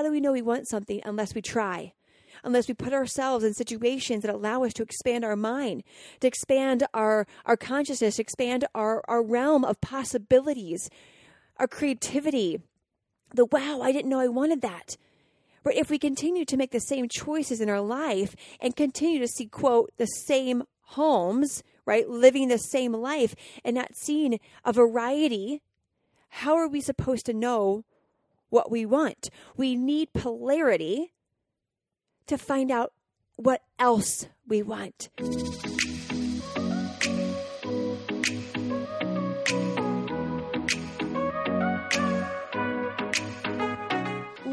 how do we know we want something unless we try? Unless we put ourselves in situations that allow us to expand our mind, to expand our, our consciousness, expand our, our realm of possibilities, our creativity. The wow, I didn't know I wanted that. But if we continue to make the same choices in our life and continue to see, quote, the same homes, right, living the same life and not seeing a variety, how are we supposed to know what we want? We need polarity to find out what else we want.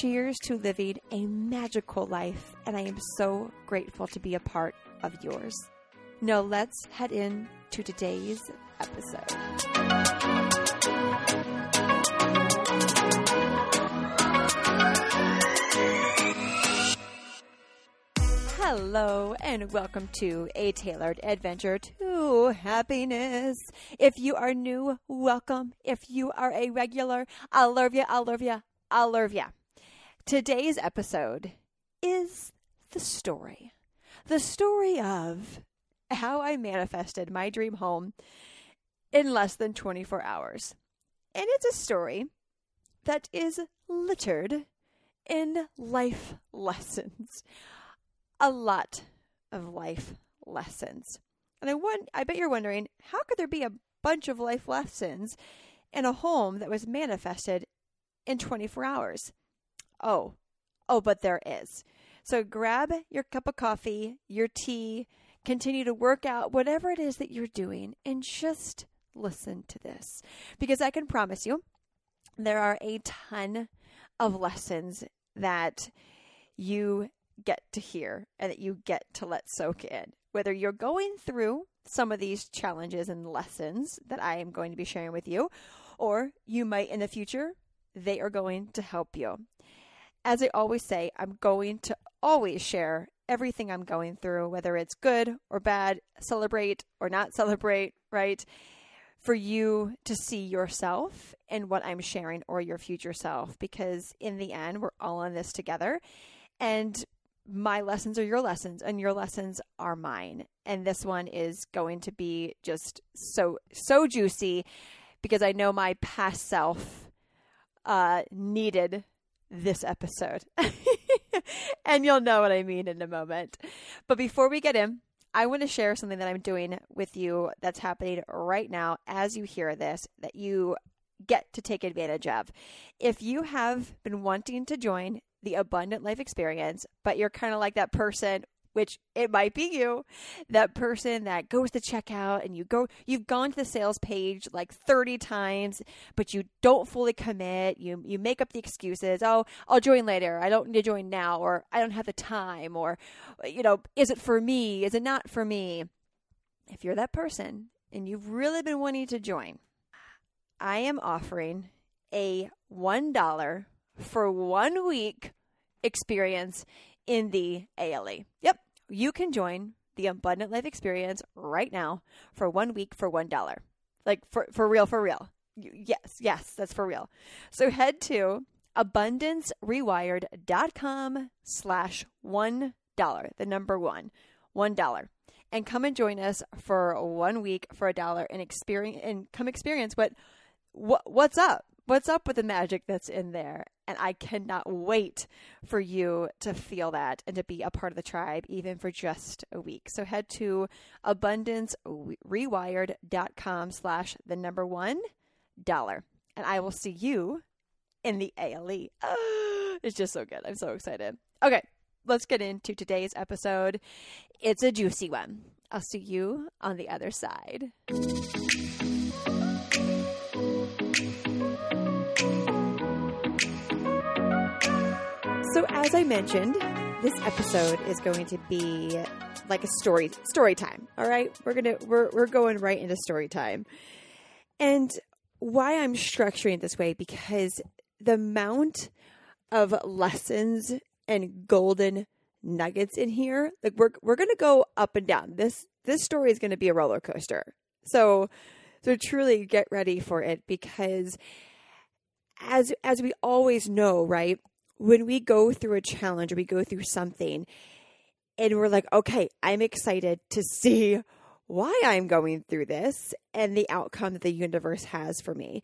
Cheers to living a magical life, and I am so grateful to be a part of yours. Now, let's head in to today's episode. Hello, and welcome to a tailored adventure to happiness. If you are new, welcome. If you are a regular, I love you, I love you, I love you. Today's episode is the story. The story of how I manifested my dream home in less than 24 hours. And it's a story that is littered in life lessons. A lot of life lessons. And I want I bet you're wondering, how could there be a bunch of life lessons in a home that was manifested in 24 hours? Oh, oh, but there is. So grab your cup of coffee, your tea, continue to work out, whatever it is that you're doing, and just listen to this. Because I can promise you, there are a ton of lessons that you get to hear and that you get to let soak in. Whether you're going through some of these challenges and lessons that I am going to be sharing with you, or you might in the future, they are going to help you as I always say, I'm going to always share everything I'm going through, whether it's good or bad, celebrate or not celebrate, right? For you to see yourself in what I'm sharing or your future self, because in the end, we're all in this together. And my lessons are your lessons, and your lessons are mine. And this one is going to be just so, so juicy because I know my past self uh, needed this episode. and you'll know what I mean in a moment. But before we get in, I want to share something that I'm doing with you that's happening right now as you hear this that you get to take advantage of. If you have been wanting to join the Abundant Life Experience, but you're kind of like that person which it might be you, that person that goes to checkout and you go, you've gone to the sales page like 30 times, but you don't fully commit. You, you make up the excuses. Oh, I'll join later. I don't need to join now, or I don't have the time, or, you know, is it for me? Is it not for me? If you're that person and you've really been wanting to join, I am offering a $1 for one week experience in the ALE. Yep, you can join the Abundant Life Experience right now for one week for one dollar. Like for for real, for real. Yes, yes, that's for real. So head to abundancerewired.com slash one dollar, the number one, one dollar. And come and join us for one week for a dollar and experience and come experience what what what's up? What's up with the magic that's in there? And I cannot wait for you to feel that and to be a part of the tribe, even for just a week. So head to abundancerewired.com slash the number one dollar. And I will see you in the ALE. it's just so good. I'm so excited. Okay, let's get into today's episode. It's a juicy one. I'll see you on the other side. As I mentioned, this episode is going to be like a story story time. All right, we're gonna we're we're going right into story time, and why I'm structuring it this way because the amount of lessons and golden nuggets in here, like we're we're gonna go up and down. This this story is gonna be a roller coaster. So so truly get ready for it because as as we always know, right? When we go through a challenge or we go through something and we're like, okay, I'm excited to see why I'm going through this and the outcome that the universe has for me.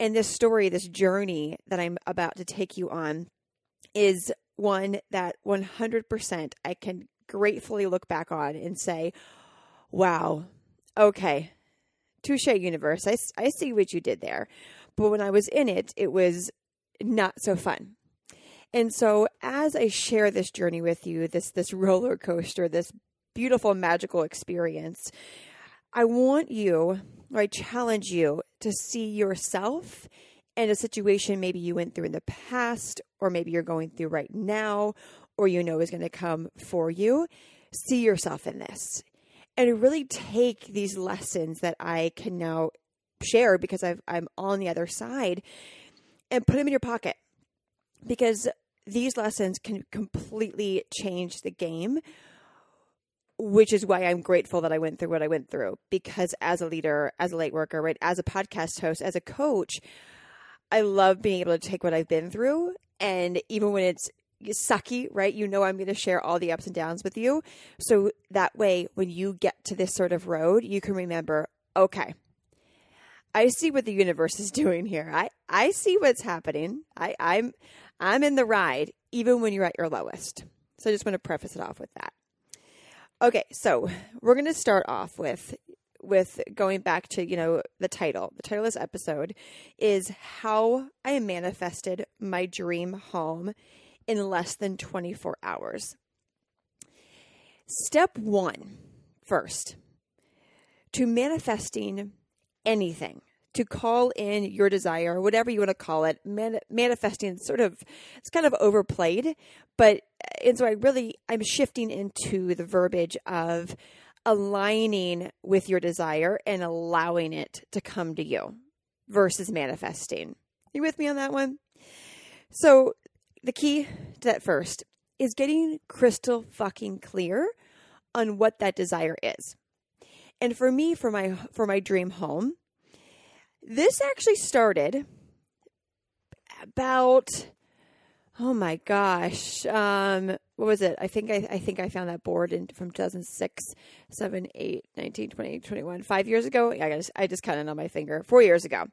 And this story, this journey that I'm about to take you on is one that 100% I can gratefully look back on and say, wow, okay, touche, universe. I, I see what you did there. But when I was in it, it was not so fun. And so as I share this journey with you, this this roller coaster, this beautiful magical experience, I want you, or I challenge you to see yourself in a situation maybe you went through in the past, or maybe you're going through right now, or you know is going to come for you. See yourself in this and really take these lessons that I can now share because i am on the other side and put them in your pocket because these lessons can completely change the game which is why I'm grateful that I went through what I went through because as a leader, as a light worker, right, as a podcast host, as a coach, I love being able to take what I've been through and even when it's sucky, right? You know, I'm going to share all the ups and downs with you. So that way, when you get to this sort of road, you can remember, okay, I see what the universe is doing here. I, I see what's happening. I, I'm, I'm in the ride, even when you're at your lowest. So I just want to preface it off with that. Okay, so we're going to start off with with going back to, you know, the title. The title of this episode is How I Manifested My Dream Home in Less Than 24 Hours. Step one, first, to manifesting anything, to call in your desire, whatever you want to call it, man- manifesting sort of, it's kind of overplayed, but, and so I really, I'm shifting into the verbiage of, aligning with your desire and allowing it to come to you versus manifesting. You with me on that one? So, the key to that first is getting crystal fucking clear on what that desire is. And for me for my for my dream home, this actually started about oh my gosh um what was it? I think I, I think I found that board in from 2006, 7, 8, 19, 20, 21, five years ago. I just, I just of know my finger. Four years ago.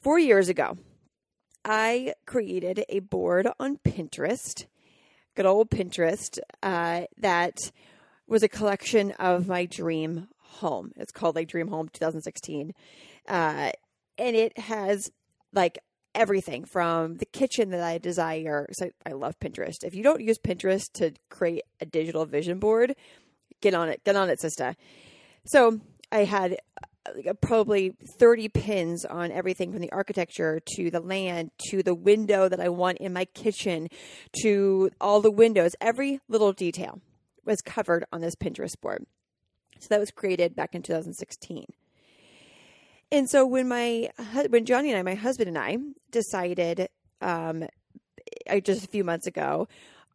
Four years ago, I created a board on Pinterest, good old Pinterest, uh, that was a collection of my dream home. It's called like Dream Home 2016. Uh, and it has like everything from the kitchen that I desire. So I love Pinterest. If you don't use Pinterest to create a digital vision board, get on it. Get on it, sister. So I had probably 30 pins on everything from the architecture to the land to the window that I want in my kitchen to all the windows. Every little detail was covered on this Pinterest board. So that was created back in 2016. And so when my when Johnny and I, my husband and I, decided um, just a few months ago,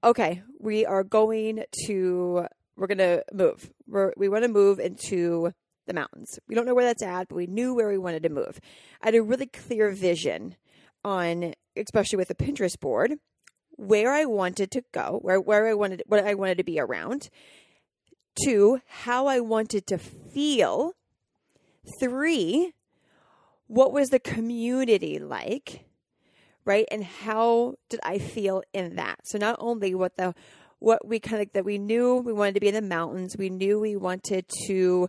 okay, we are going to we're going to move. We're, we want to move into the mountains. We don't know where that's at, but we knew where we wanted to move. I had a really clear vision on, especially with the Pinterest board, where I wanted to go, where where I wanted what I wanted to be around. Two, how I wanted to feel. Three, what was the community like? Right? And how did I feel in that? So not only what the what we kind of that we knew we wanted to be in the mountains, we knew we wanted to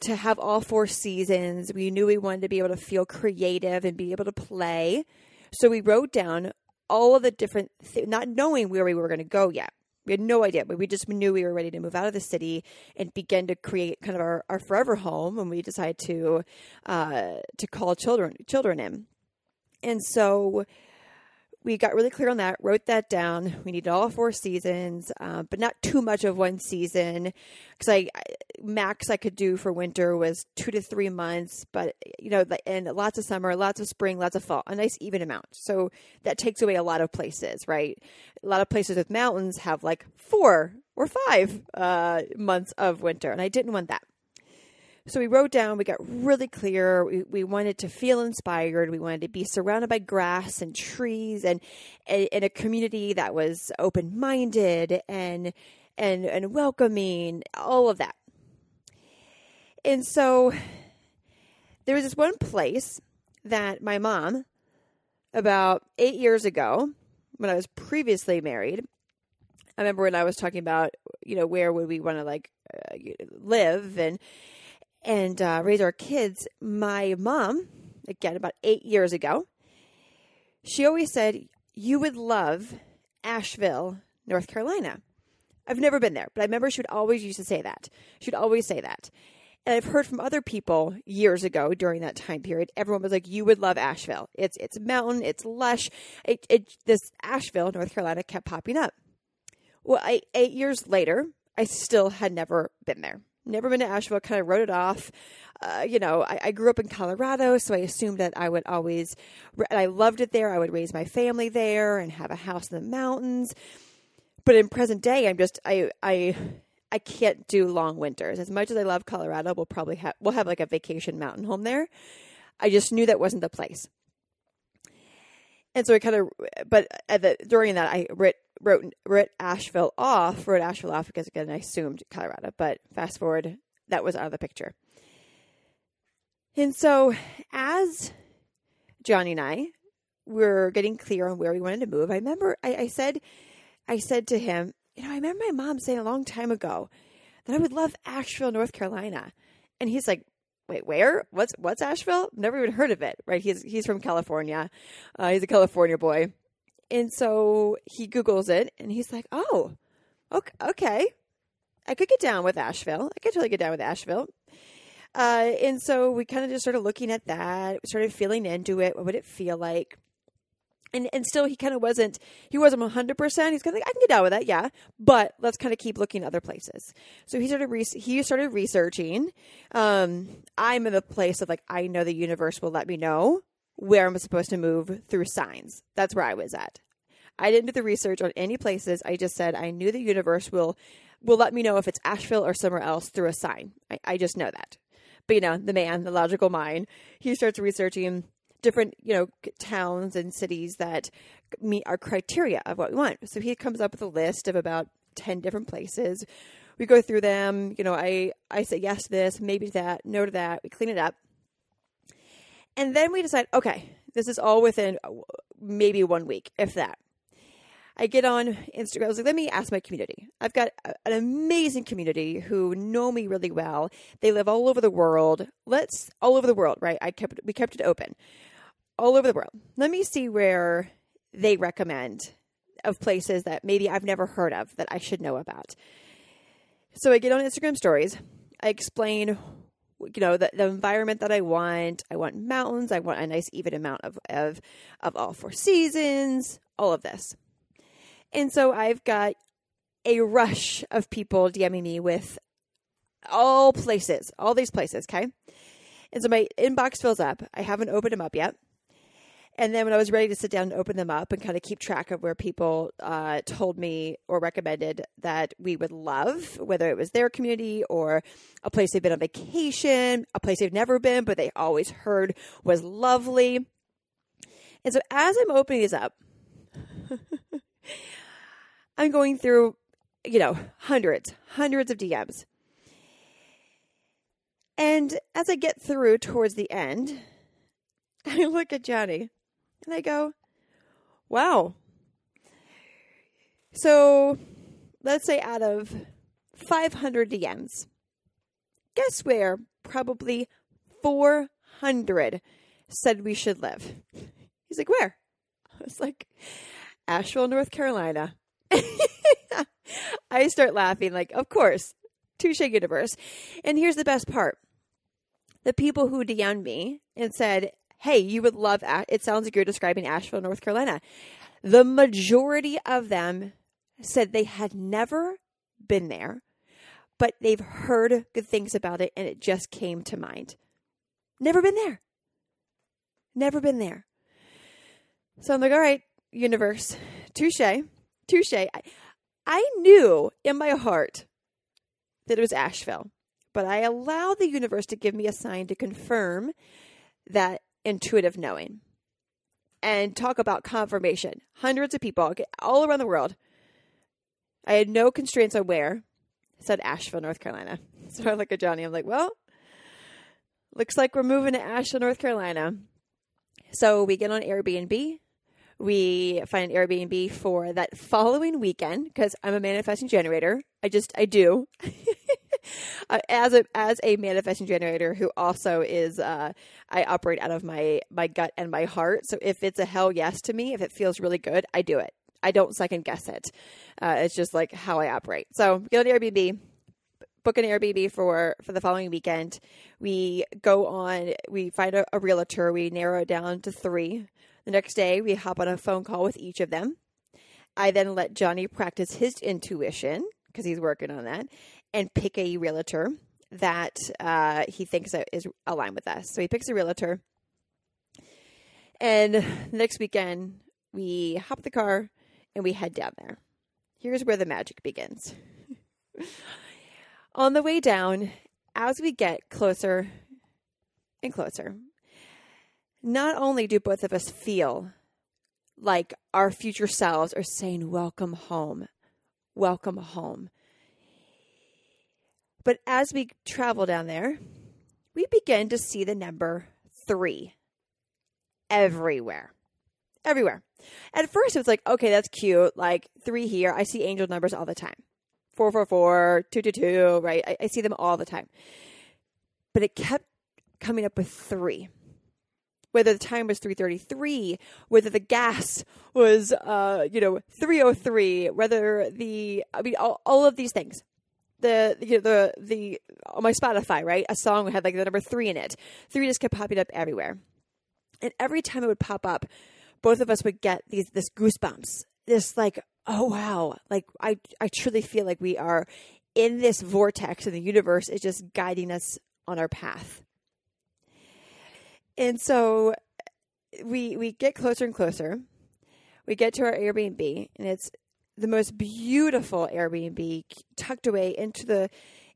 to have all four seasons. We knew we wanted to be able to feel creative and be able to play. So we wrote down all of the different, th- not knowing where we were going to go yet. We had no idea, but we just knew we were ready to move out of the city and begin to create kind of our, our forever home And we decided to uh, to call children children in. And so we got really clear on that, wrote that down. We needed all four seasons, uh, but not too much of one season because I, max I could do for winter was two to three months, but you know, and lots of summer, lots of spring, lots of fall, a nice even amount. So that takes away a lot of places, right? A lot of places with mountains have like four or five uh, months of winter, and I didn't want that. So we wrote down, we got really clear. We, we wanted to feel inspired. We wanted to be surrounded by grass and trees and, in a community that was open minded and, and, and welcoming, all of that. And so there was this one place that my mom, about eight years ago, when I was previously married, I remember when I was talking about, you know, where would we want to like uh, live and and uh, raise our kids, my mom, again, about eight years ago, she always said, You would love Asheville, North Carolina. I've never been there, but I remember she would always used to say that. She'd always say that. And I've heard from other people years ago during that time period. Everyone was like, "You would love Asheville. It's it's mountain, it's lush." It, it, this Asheville, North Carolina, kept popping up. Well, I, eight years later, I still had never been there never been to Asheville, kind of wrote it off. Uh, you know, I, I, grew up in Colorado, so I assumed that I would always, I loved it there. I would raise my family there and have a house in the mountains. But in present day, I'm just, I, I, I can't do long winters. As much as I love Colorado, we'll probably have, we'll have like a vacation mountain home there. I just knew that wasn't the place. And so I kind of, but the, during that, I wrote wrote wrote Asheville off, wrote Asheville off because again I assumed Colorado, but fast forward, that was out of the picture. And so as Johnny and I were getting clear on where we wanted to move, I remember I, I said I said to him, you know, I remember my mom saying a long time ago that I would love Asheville, North Carolina. And he's like, wait, where? What's what's Asheville? Never even heard of it. Right? He's he's from California. Uh, he's a California boy, and so he Googles it and he's like, oh, okay. I could get down with Asheville. I could totally get down with Asheville. Uh, and so we kind of just started looking at that, started feeling into it. What would it feel like? And and still, he kind of wasn't. He wasn't one hundred percent. He's kind of like, I can get down with that, yeah. But let's kind of keep looking other places. So he started. Re- he started researching. Um, I'm in the place of like, I know the universe will let me know where I'm supposed to move through signs. That's where I was at. I didn't do the research on any places. I just said I knew the universe will will let me know if it's Asheville or somewhere else through a sign. I, I just know that. But you know, the man, the logical mind, he starts researching different, you know, towns and cities that meet our criteria of what we want. So he comes up with a list of about 10 different places. We go through them, you know, I I say yes to this, maybe to that, no to that. We clean it up. And then we decide, okay, this is all within uh, maybe one week, if that. I get on Instagram. I was like, let me ask my community. I've got an amazing community who know me really well. They live all over the world. Let's all over the world, right? I kept we kept it open, all over the world. Let me see where they recommend of places that maybe I've never heard of that I should know about. So I get on Instagram stories. I explain you know the, the environment that i want. I want mountains. I want a nice even amount of of of all four seasons all of this. And so i've got a rush of people dming me with all places all these places okay? And so my inbox fills up. I haven't opened them up yet and then when I was ready to sit down and open them up and kind of keep track of where people uh, told me or recommended that we would love, whether it was their community or a place they've been on vacation, a place they've never been, but they always heard was lovely. And so as I'm opening these up, I'm going through, you know, hundreds, hundreds of DMs. And as I get through towards the end, I look at Johnny and I go, wow. So let's say out of 500 DMs, guess where probably 400 said we should live? He's like, where? I was like, Asheville, North Carolina. I start laughing, like, of course, touche universe. And here's the best part the people who DM'd me and said, hey, you would love, it sounds like you're describing Asheville, North Carolina. The majority of them said they had never been there, but they've heard good things about it and it just came to mind. Never been there. Never been there. So I'm like, all right, universe, touche, touche. I, I knew in my heart that it was Asheville, but I allowed the universe to give me a sign to confirm that intuitive knowing and talk about confirmation. Hundreds of people all around the world. I had no constraints on where. I said Asheville, North Carolina. So I look at Johnny. I'm like, well, looks like we're moving to Asheville, North Carolina. So we get on Airbnb. We find an Airbnb for that following weekend because I'm a manifesting generator. I just, I do. as a as a manifesting generator who also is uh, I operate out of my my gut and my heart. So if it's a hell yes to me, if it feels really good, I do it. I don't second guess it. Uh, it's just like how I operate. So get on Airbnb, book an Airbnb for for the following weekend. We go on. We find a, a realtor. We narrow it down to three. The next day, we hop on a phone call with each of them. I then let Johnny practice his intuition because he's working on that and pick a realtor that uh, he thinks is aligned with us. So he picks a realtor. And next weekend, we hop the car and we head down there. Here's where the magic begins. On the way down, as we get closer and closer, not only do both of us feel like our future selves are saying, Welcome home, welcome home. But as we travel down there, we begin to see the number three everywhere. Everywhere. At first, it was like, okay, that's cute. Like three here. I see angel numbers all the time 444, 222, right? I, I see them all the time. But it kept coming up with three whether the time was 333 whether the gas was uh you know 303 whether the i mean all, all of these things the you know, the the on my Spotify, right? A song had like the number three in it. Three just kept popping up everywhere, and every time it would pop up, both of us would get these this goosebumps. This like, oh wow, like I I truly feel like we are in this vortex, and the universe is just guiding us on our path. And so we we get closer and closer. We get to our Airbnb, and it's the most beautiful Airbnb tucked away into the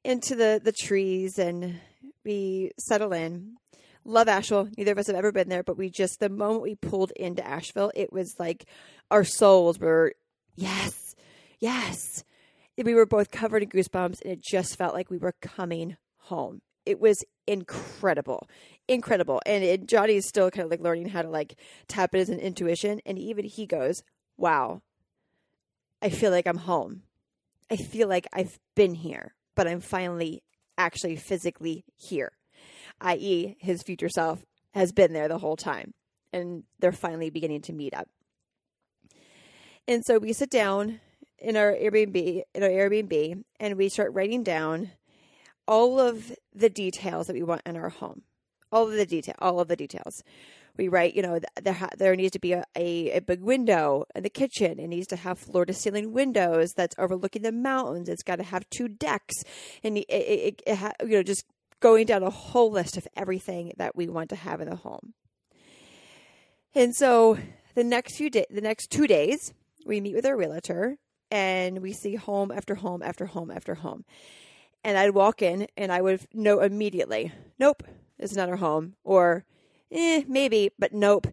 into the the trees and we settle in. Love Asheville. Neither of us have ever been there, but we just the moment we pulled into Asheville, it was like our souls were yes, yes. We were both covered in goosebumps, and it just felt like we were coming home. It was incredible, incredible. And it, Johnny is still kind of like learning how to like tap it as an intuition, and even he goes, "Wow, I feel like I'm home. I feel like I've been here, but I'm finally actually physically here, i.e., his future self has been there the whole time, and they're finally beginning to meet up. And so we sit down in our Airbnb, in our Airbnb, and we start writing down all of the details that we want in our home, all of the detail, all of the details we write, you know, there ha- there needs to be a, a, a, big window in the kitchen. It needs to have floor to ceiling windows that's overlooking the mountains. It's got to have two decks, and it, it, it ha- you know just going down a whole list of everything that we want to have in the home. And so the next few days, the next two days, we meet with our realtor and we see home after home after home after home. And I'd walk in and I would know immediately, nope, it's not our home, or eh, maybe, but nope.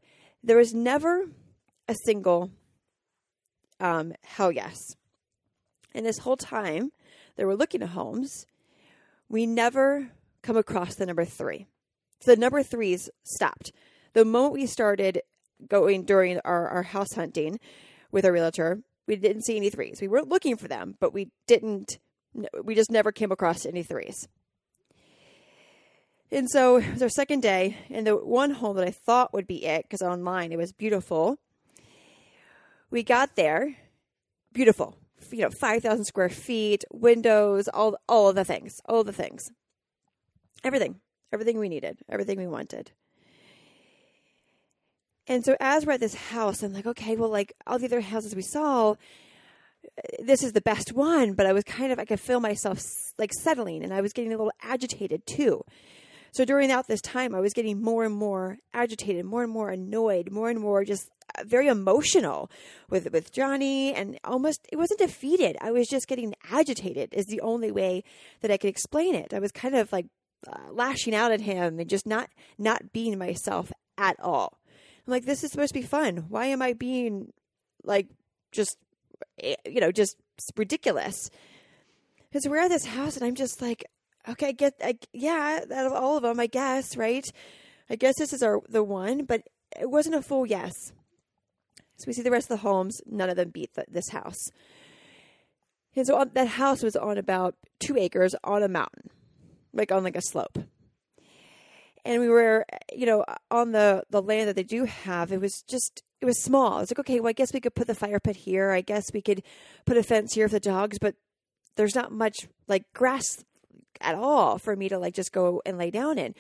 There was never a single um, hell yes. And this whole time that we're looking at homes, we never come across the number three. So the number threes stopped. The moment we started going during our, our house hunting with our realtor, we didn't see any threes. We weren't looking for them, but we didn't, we just never came across any threes. And so it was our second day, and the one home that I thought would be it, because online it was beautiful. We got there, beautiful, you know, 5,000 square feet, windows, all, all of the things, all the things. Everything, everything we needed, everything we wanted. And so as we're at this house, I'm like, okay, well, like all the other houses we saw, uh, this is the best one, but I was kind of, I could feel myself like settling and I was getting a little agitated too. So during that this time, I was getting more and more agitated, more and more annoyed, more and more just uh, very emotional with with Johnny, and almost it wasn't defeated. I was just getting agitated. Is the only way that I could explain it. I was kind of like uh, lashing out at him and just not not being myself at all. I'm like, this is supposed to be fun. Why am I being like just eh, you know just ridiculous? Because we're at this house, and I'm just like, okay, I get, I, yeah, out of all of them, I guess, right? I guess this is our the one, but it wasn't a full yes. So we see the rest of the homes; none of them beat the, this house. And so on, that house was on about two acres on a mountain, like on like a slope. And we were, you know, on the the land that they do have. It was just it was small. I was like, okay, well, I guess we could put the fire pit here. I guess we could put a fence here for the dogs, but there's not much like grass at all for me to like just go and lay down in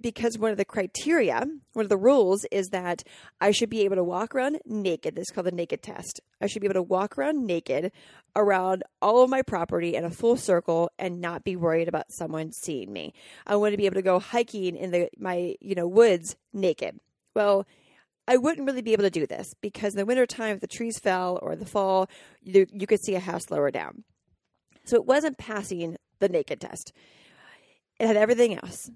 because one of the criteria, one of the rules is that I should be able to walk around naked. This is called the naked test. I should be able to walk around naked around all of my property in a full circle and not be worried about someone seeing me. I want to be able to go hiking in the my, you know, woods naked. Well, I wouldn't really be able to do this because in the wintertime, if the trees fell or the fall, you, you could see a house lower down. So it wasn't passing the naked test. It had everything else.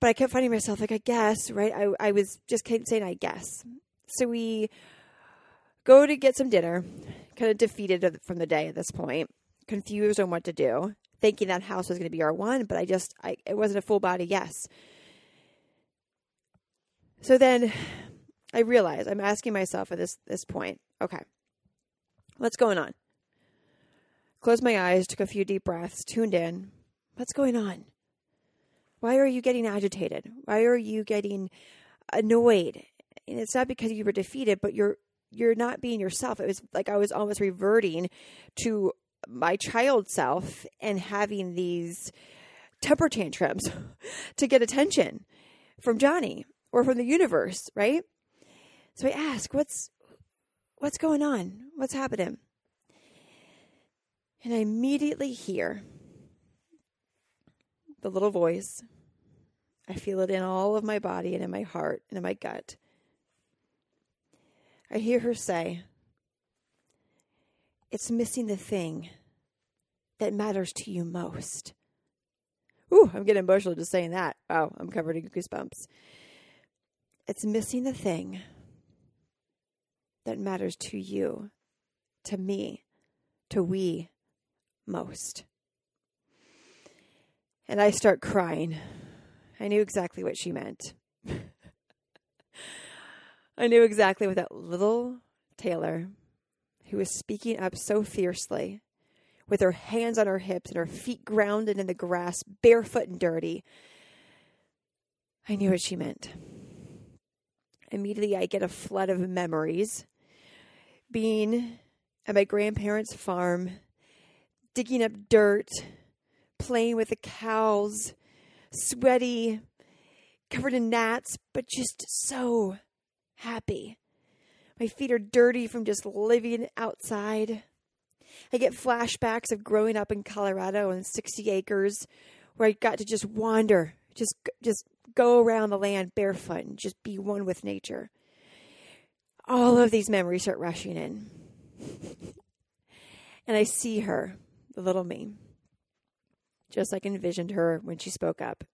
But I kept finding myself like, I guess, right? I, I was just kept saying, I guess. So we go to get some dinner, kind of defeated from the day at this point, confused on what to do, thinking that house was going to be our one, but I just, I, it wasn't a full body yes. So then I realized I'm asking myself at this, this point, okay, what's going on? Closed my eyes, took a few deep breaths, tuned in. What's going on? Why are you getting agitated? Why are you getting annoyed? And it's not because you were defeated, but you're you're not being yourself. It was like I was almost reverting to my child self and having these temper tantrums to get attention from Johnny or from the universe, right? So I ask, what's what's going on? What's happening? And I immediately hear the little voice. I feel it in all of my body and in my heart and in my gut. I hear her say, It's missing the thing that matters to you most. Ooh, I'm getting emotional just saying that. Wow, I'm covered in goosebumps. It's missing the thing that matters to you, to me, to we, most. And I start crying. I knew exactly what she meant. I knew exactly what that little Taylor, who was speaking up so fiercely, with her hands on her hips and her feet grounded in the grass, barefoot and dirty, I knew what she meant. Immediately, I get a flood of memories. Being at my grandparents' farm digging up dirt, playing with the cows, sweaty, covered in gnats, but just so happy. My feet are dirty from just living outside. I get flashbacks of growing up in Colorado on 60 acres where I got to just wander, just just go around the land barefoot and just be one with nature. All of these memories start rushing in. and I see her the little me, just like envisioned her when she spoke up.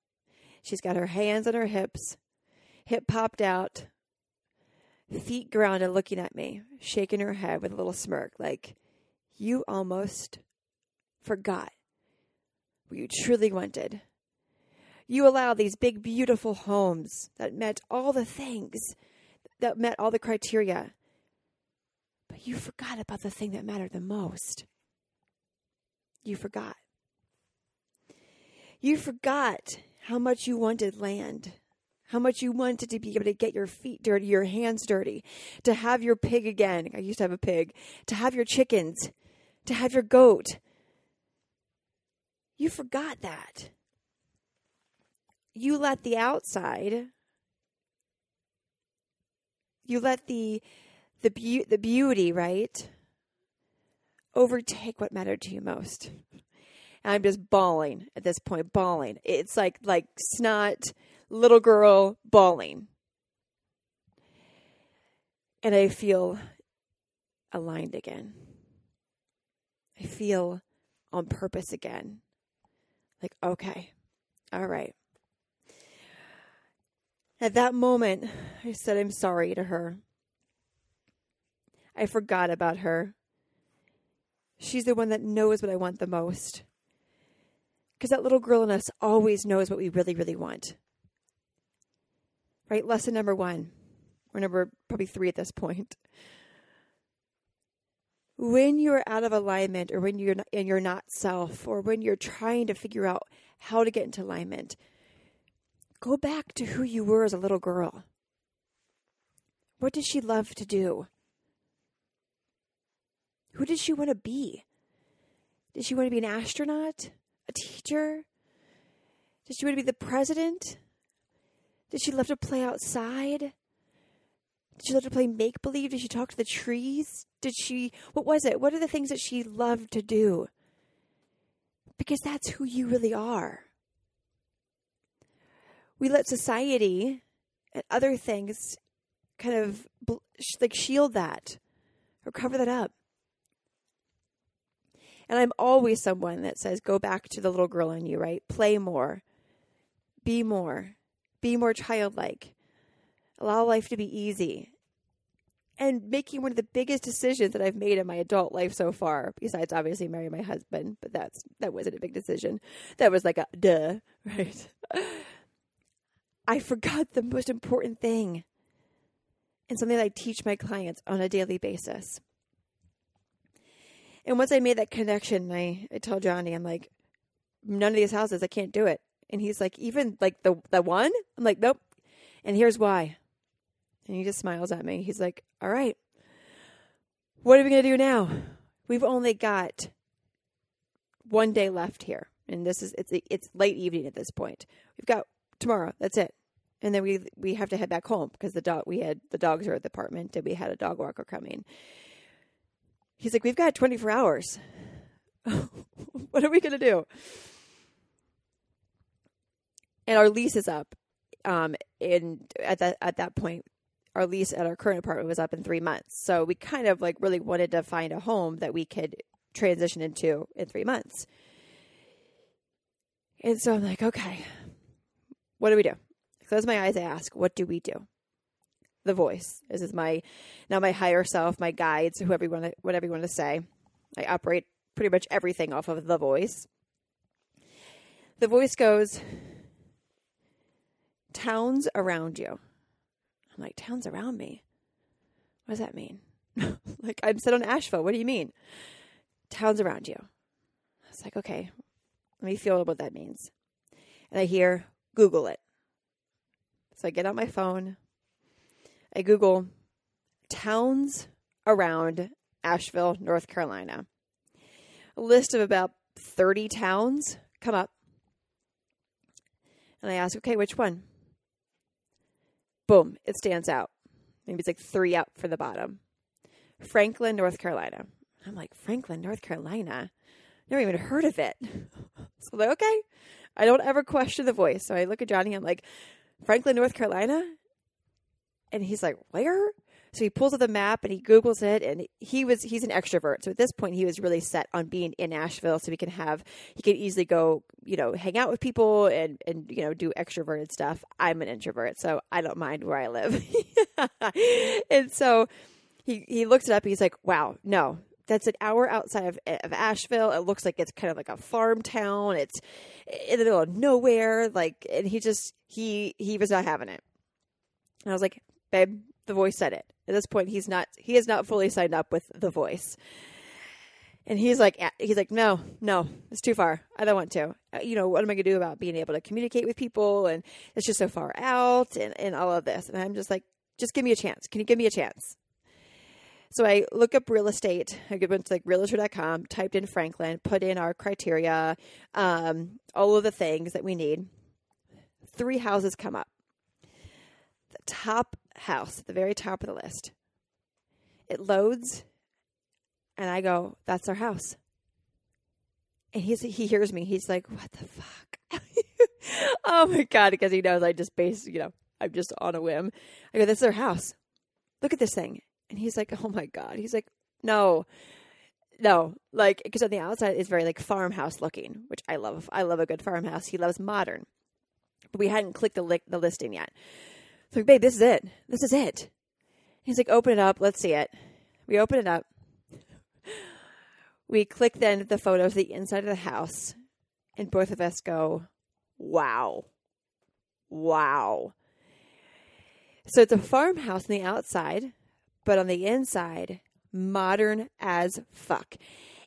She's got her hands on her hips, hip popped out, feet grounded, looking at me, shaking her head with a little smirk, like, You almost forgot what you truly wanted. You allow these big, beautiful homes that met all the things, that met all the criteria. But you forgot about the thing that mattered the most. You forgot. You forgot how much you wanted land, how much you wanted to be able to get your feet dirty, your hands dirty, to have your pig again. I used to have a pig, to have your chickens, to have your goat. You forgot that. You let the outside, you let the the be- the beauty, right, overtake what mattered to you most. And I'm just bawling at this point, bawling. It's like like snot, little girl bawling. And I feel aligned again. I feel on purpose again. Like, okay, all right. At that moment, I said, I'm sorry to her. I forgot about her. She's the one that knows what I want the most. Because that little girl in us always knows what we really, really want. Right? Lesson number one, or number probably three at this point. When you're out of alignment, or when you're not, and you're not self, or when you're trying to figure out how to get into alignment, go back to who you were as a little girl. What did she love to do? Who did she want to be? Did she want to be an astronaut? a teacher? Did she want to be the president? Did she love to play outside? Did she love to play make believe? Did she talk to the trees? Did she, what was it? What are the things that she loved to do? Because that's who you really are. We let society and other things kind of like shield that or cover that up. And I'm always someone that says, go back to the little girl in you, right? Play more, be more, be more childlike, allow life to be easy. And making one of the biggest decisions that I've made in my adult life so far, besides obviously marrying my husband, but that's that wasn't a big decision. That was like a duh, right? I forgot the most important thing and something that I teach my clients on a daily basis. And once I made that connection, I, I tell Johnny, I'm like, none of these houses, I can't do it. And he's like, even like the the one? I'm like, nope. And here's why. And he just smiles at me. He's like, all right, what are we gonna do now? We've only got one day left here, and this is it's it's late evening at this point. We've got tomorrow. That's it. And then we we have to head back home because the dog we had the dogs are at the apartment and we had a dog walker coming. He's like, We've got 24 hours. what are we going to do? And our lease is up. Um, and at that at that point, our lease at our current apartment was up in three months. So we kind of like really wanted to find a home that we could transition into in three months. And so I'm like, okay, what do we do? Close my eyes. I ask, what do we do? The voice. This is my now my higher self, my guides, whoever you want to, whatever you want to say. I operate pretty much everything off of the voice. The voice goes, towns around you. I'm like, towns around me? What does that mean? like, I'm set on Asheville. What do you mean? Towns around you. I was like, okay, let me feel what that means. And I hear, Google it. So I get on my phone, I Google towns around Asheville, North Carolina. A list of about 30 towns come up. And I ask, okay, which one? Boom, it stands out. Maybe it's like three up for the bottom. Franklin, North Carolina. I'm like, Franklin, North Carolina? Never even heard of it. so I'm like, okay. I don't ever question the voice. So I look at Johnny, I'm like, Franklin, North Carolina? And he's like, where? So he pulls up the map and he Googles it and he was he's an extrovert. So at this point he was really set on being in Asheville so he can have he can easily go, you know, hang out with people and and you know, do extroverted stuff. I'm an introvert, so I don't mind where I live. and so he he looks it up he's like, Wow, no, that's an hour outside of, of Asheville. It looks like it's kind of like a farm town. It's in the middle of nowhere. Like, and he just he he was not having it. And I was like, babe, the voice said it. At this point, he's not he is not fully signed up with the voice. And he's like, he's like, no, no, it's too far. I don't want to. Uh, you know, what am I going to do about being able to communicate with people? And it's just so far out and, and all of this. And I'm just like, just give me a chance. Can you give me a chance? So I look up real estate. I went to like realtor.com, typed in Franklin, put in our criteria, um, all of the things that we need. Three houses come up. The top house, at the very top of the list. It loads and I go, "That's our house." And he's he hears me. He's like, "What the fuck?" oh my god! Because he knows I just base, you know, I'm just on a whim. I go, "This is our house. Look at this thing." And he's like, "Oh my god!" He's like, "No." No, like because on the outside it's very like farmhouse looking, which I love. I love a good farmhouse. He loves modern, but we hadn't clicked the li- the listing yet. So, babe, this is it. This is it. He's like, open it up. Let's see it. We open it up. We click then the photos of the inside of the house, and both of us go, wow. Wow. So it's a farmhouse on the outside, but on the inside, modern as fuck.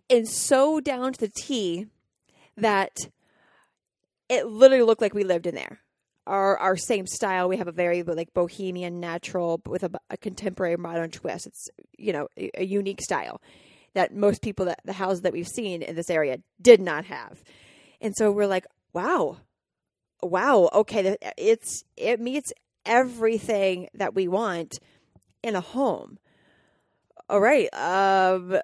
And so down to the T that it literally looked like we lived in there. Our our same style. We have a very like bohemian, natural, with a, a contemporary modern twist. It's you know a, a unique style that most people that the houses that we've seen in this area did not have. And so we're like, wow, wow, okay, it's it meets everything that we want in a home. All right, um,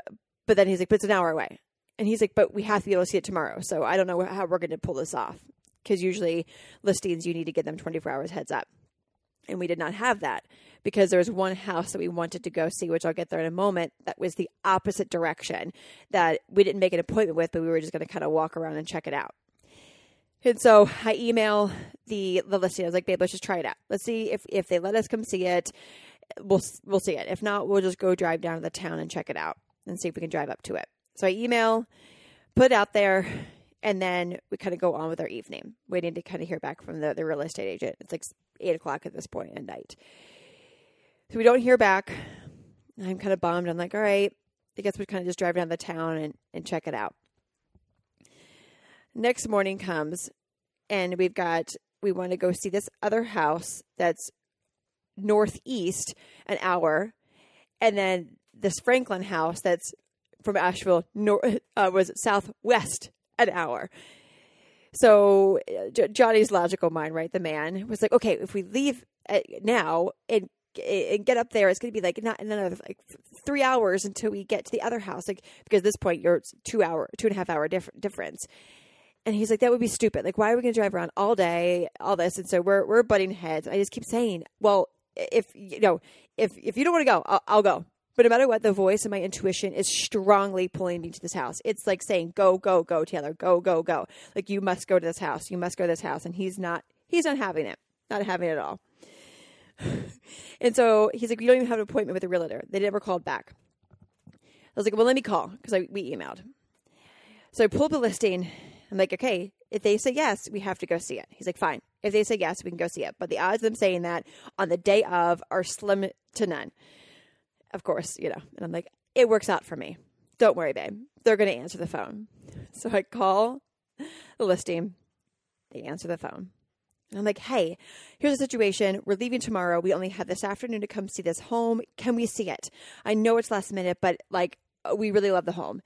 but then he's like, but it's an hour away, and he's like, but we have to be able to see it tomorrow. So I don't know how we're going to pull this off because usually listings you need to get them 24 hours heads up and we did not have that because there was one house that we wanted to go see, which I'll get there in a moment, that was the opposite direction that we didn't make an appointment with, but we were just going to kind of walk around and check it out. And so I email the the listing. I was like, babe, let's just try it out. Let's see if if they let us come see it. We'll we'll see it. If not, we'll just go drive down to the town and check it out and see if we can drive up to it. So I email, put it out there, and then we kind of go on with our evening, waiting to kind of hear back from the, the real estate agent. It's like eight o'clock at this point at night. So we don't hear back. I'm kind of bummed. I'm like, all right, I guess we kind of just drive down the town and, and check it out. Next morning comes, and we've got, we want to go see this other house that's northeast an hour, and then this Franklin house that's from Asheville nor- uh, was southwest an hour. So uh, Johnny's logical mind, right, the man was like, okay, if we leave now and and get up there, it's going to be like not another like three hours until we get to the other house. Like because at this point you're two hour, two and a half hour diff- difference. And he's like, that would be stupid. Like, why are we going to drive around all day, all this? And so we're we're butting heads. I just keep saying, well, if you know, if if you don't want to go, I'll, I'll go. But no matter what, the voice and my intuition is strongly pulling me to this house. It's like saying, "Go, go, go, Taylor, go, go, go." Like you must go to this house. You must go to this house, and he's not. He's not having it. Not having it at all. and so he's like, "You don't even have an appointment with a realtor." They never called back. I was like, "Well, let me call," because we emailed. So I pull up the listing. I'm like, "Okay, if they say yes, we have to go see it." He's like, "Fine. If they say yes, we can go see it." But the odds of them saying that on the day of are slim to none of course, you know, and I'm like, it works out for me. Don't worry, babe. They're going to answer the phone. So I call the listing. They answer the phone. And I'm like, hey, here's the situation. We're leaving tomorrow. We only have this afternoon to come see this home. Can we see it? I know it's last minute, but like, uh, we really love the home.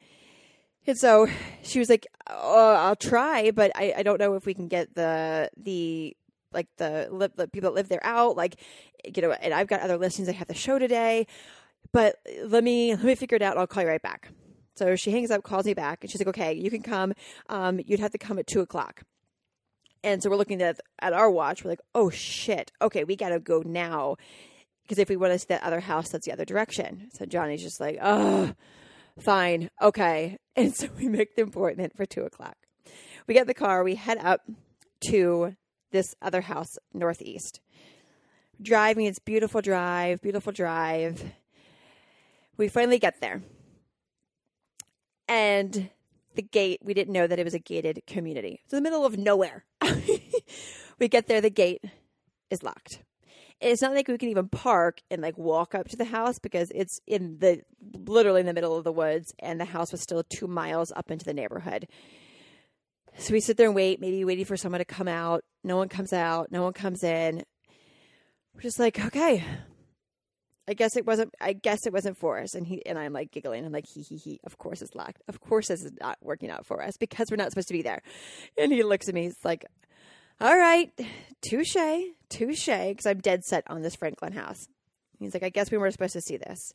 And so she was like, oh, I'll try, but I, I don't know if we can get the, the, like the, the people that live there out. Like, you know, and I've got other listings. I have the show today but let me let me figure it out. I'll call you right back. So she hangs up, calls me back, and she's like, "Okay, you can come. Um, you'd have to come at two o'clock." And so we're looking at at our watch. We're like, "Oh shit! Okay, we gotta go now." Because if we want to see that other house, that's the other direction. So Johnny's just like, "Oh, fine, okay." And so we make the appointment for two o'clock. We get the car. We head up to this other house northeast. Driving, it's beautiful drive, beautiful drive we finally get there. And the gate, we didn't know that it was a gated community. It's in the middle of nowhere. we get there, the gate is locked. It's not like we can even park and like walk up to the house because it's in the literally in the middle of the woods and the house was still two miles up into the neighborhood. So we sit there and wait, maybe waiting for someone to come out. No one comes out, no one comes in. We're just like, okay, I guess it wasn't. I guess it wasn't for us. And he and I'm like giggling. I'm like, he he he. Of course it's locked. Of course this is not working out for us because we're not supposed to be there. And he looks at me. He's like, all right, touche, touche. Because I'm dead set on this Franklin house. He's like, I guess we weren't supposed to see this.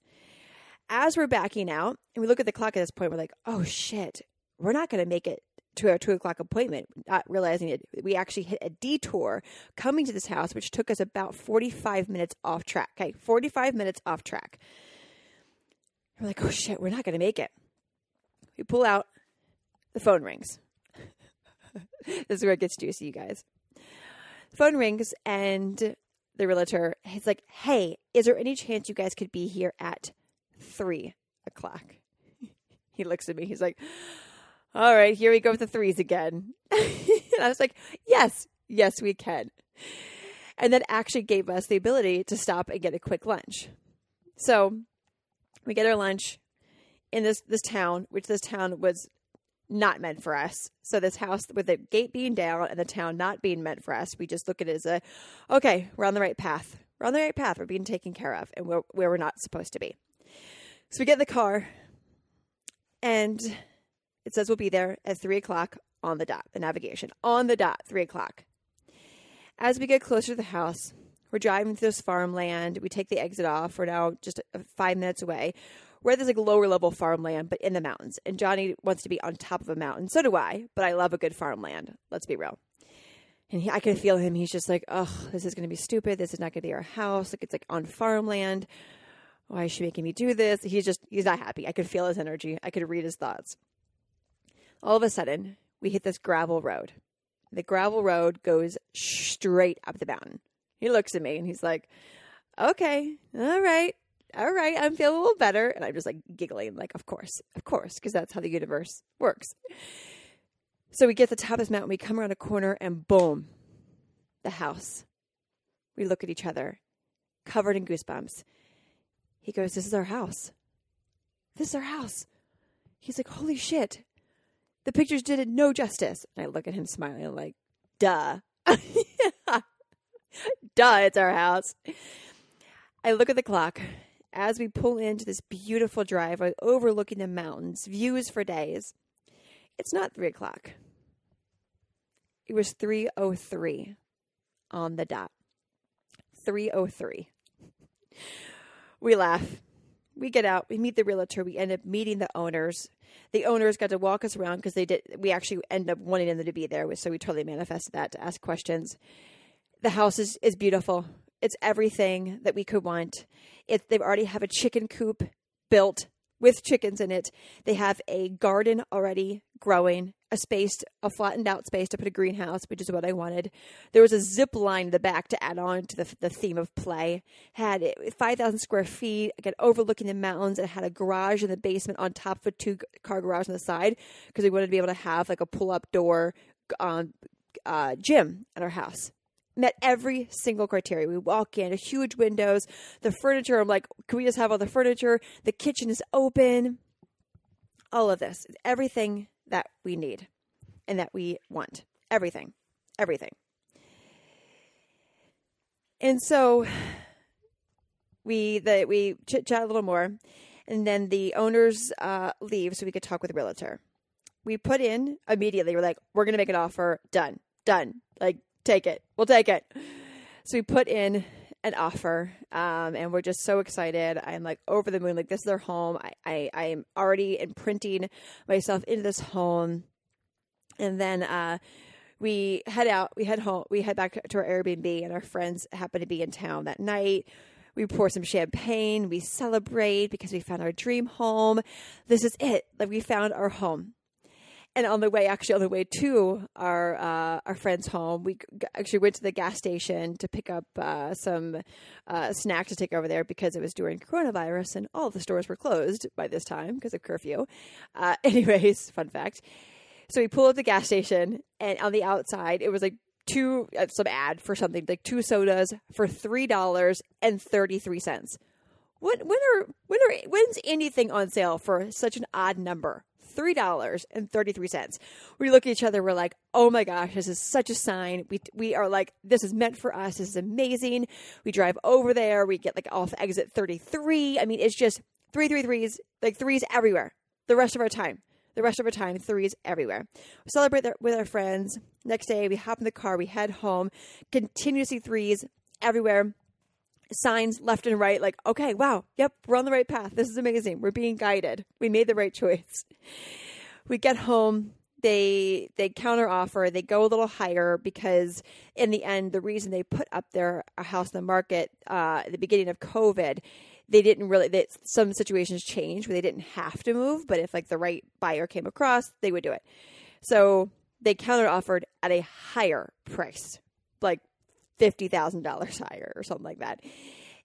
As we're backing out, and we look at the clock at this point, we're like, oh shit, we're not going to make it to our two o'clock appointment, not realizing it, we actually hit a detour coming to this house, which took us about 45 minutes off track. Okay, 45 minutes off track. We're like, oh shit, we're not going to make it. We pull out, the phone rings. this is where it gets juicy, you guys. The phone rings, and the realtor is like, hey, is there any chance you guys could be here at three o'clock? he looks at me, he's like, all right, here we go with the threes again. and I was like, yes, yes, we can. And that actually gave us the ability to stop and get a quick lunch. So we get our lunch in this, this town, which this town was not meant for us. So this house with the gate being down and the town not being meant for us, we just look at it as a, okay, we're on the right path. We're on the right path. We're being taken care of and where we're not supposed to be. So we get in the car and it says we'll be there at three o'clock on the dot, the navigation on the dot, three o'clock. As we get closer to the house, we're driving through this farmland. We take the exit off. We're now just uh, five minutes away. We're at this like lower level farmland, but in the mountains. And Johnny wants to be on top of a mountain. So do I, but I love a good farmland. Let's be real. And he, I can feel him. He's just like, oh, this is going to be stupid. This is not going to be our house. Like it's like on farmland. Why is she making me do this? He's just, he's not happy. I could feel his energy. I could read his thoughts all of a sudden, we hit this gravel road. The gravel road goes straight up the mountain. He looks at me and he's like, okay, all right, all right, I'm feeling a little better. And I'm just like giggling, like, of course, of course, because that's how the universe works. So we get to the top of this mountain, we come around a corner, and boom, the house. We look at each other, covered in goosebumps. He goes, This is our house. This is our house. He's like, Holy shit. The pictures did it no justice. And I look at him smiling, like, duh. duh, it's our house. I look at the clock as we pull into this beautiful driveway overlooking the mountains, views for days. It's not three o'clock. It was 303 on the dot. 303. We laugh. We get out, we meet the realtor, we end up meeting the owners the owners got to walk us around because they did. We actually end up wanting them to be there, so we totally manifested that to ask questions. The house is is beautiful. It's everything that we could want. It they already have a chicken coop built with chickens in it. They have a garden already growing, a space, a flattened out space to put a greenhouse, which is what I wanted. There was a zip line in the back to add on to the, the theme of play. Had 5,000 square feet, again, overlooking the mountains. It had a garage in the basement on top of a two car garage on the side because we wanted to be able to have like a pull up door um, uh, gym at our house met every single criteria. We walk in, huge windows, the furniture. I'm like, can we just have all the furniture? The kitchen is open. All of this, everything that we need and that we want. Everything, everything. And so we the we chit chat a little more, and then the owners uh, leave so we could talk with the realtor. We put in immediately. We're like, we're gonna make an offer. Done, done. Like take it. We'll take it. So we put in an offer, um, and we're just so excited. I'm like over the moon. Like this is our home. I, I, I am already imprinting myself into this home, and then uh, we head out. We head home. We head back to our Airbnb, and our friends happen to be in town that night. We pour some champagne. We celebrate because we found our dream home. This is it. Like we found our home. And on the way, actually on the way to our uh, our friend's home, we actually went to the gas station to pick up uh, some uh, snacks to take over there because it was during coronavirus and all the stores were closed by this time because of curfew. Uh, anyways, fun fact. So we pulled up the gas station, and on the outside, it was like two uh, some ad for something like two sodas for three dollars and thirty three cents. When when are when are when's anything on sale for such an odd number? Three dollars and thirty three cents. We look at each other. We're like, "Oh my gosh, this is such a sign." We we are like, "This is meant for us. This is amazing." We drive over there. We get like off exit thirty three. I mean, it's just three three threes, like threes everywhere. The rest of our time, the rest of our time, threes everywhere. We celebrate with our friends. Next day, we hop in the car. We head home. Continuously threes everywhere signs left and right like okay wow yep we're on the right path. This is amazing. We're being guided. We made the right choice. We get home. They they counter offer they go a little higher because in the end the reason they put up their house in the market uh, at the beginning of covid they didn't really they, some situations changed where they didn't have to move but if like the right buyer came across they would do it. So they counter offered at a higher price. Like $50,000 higher or something like that.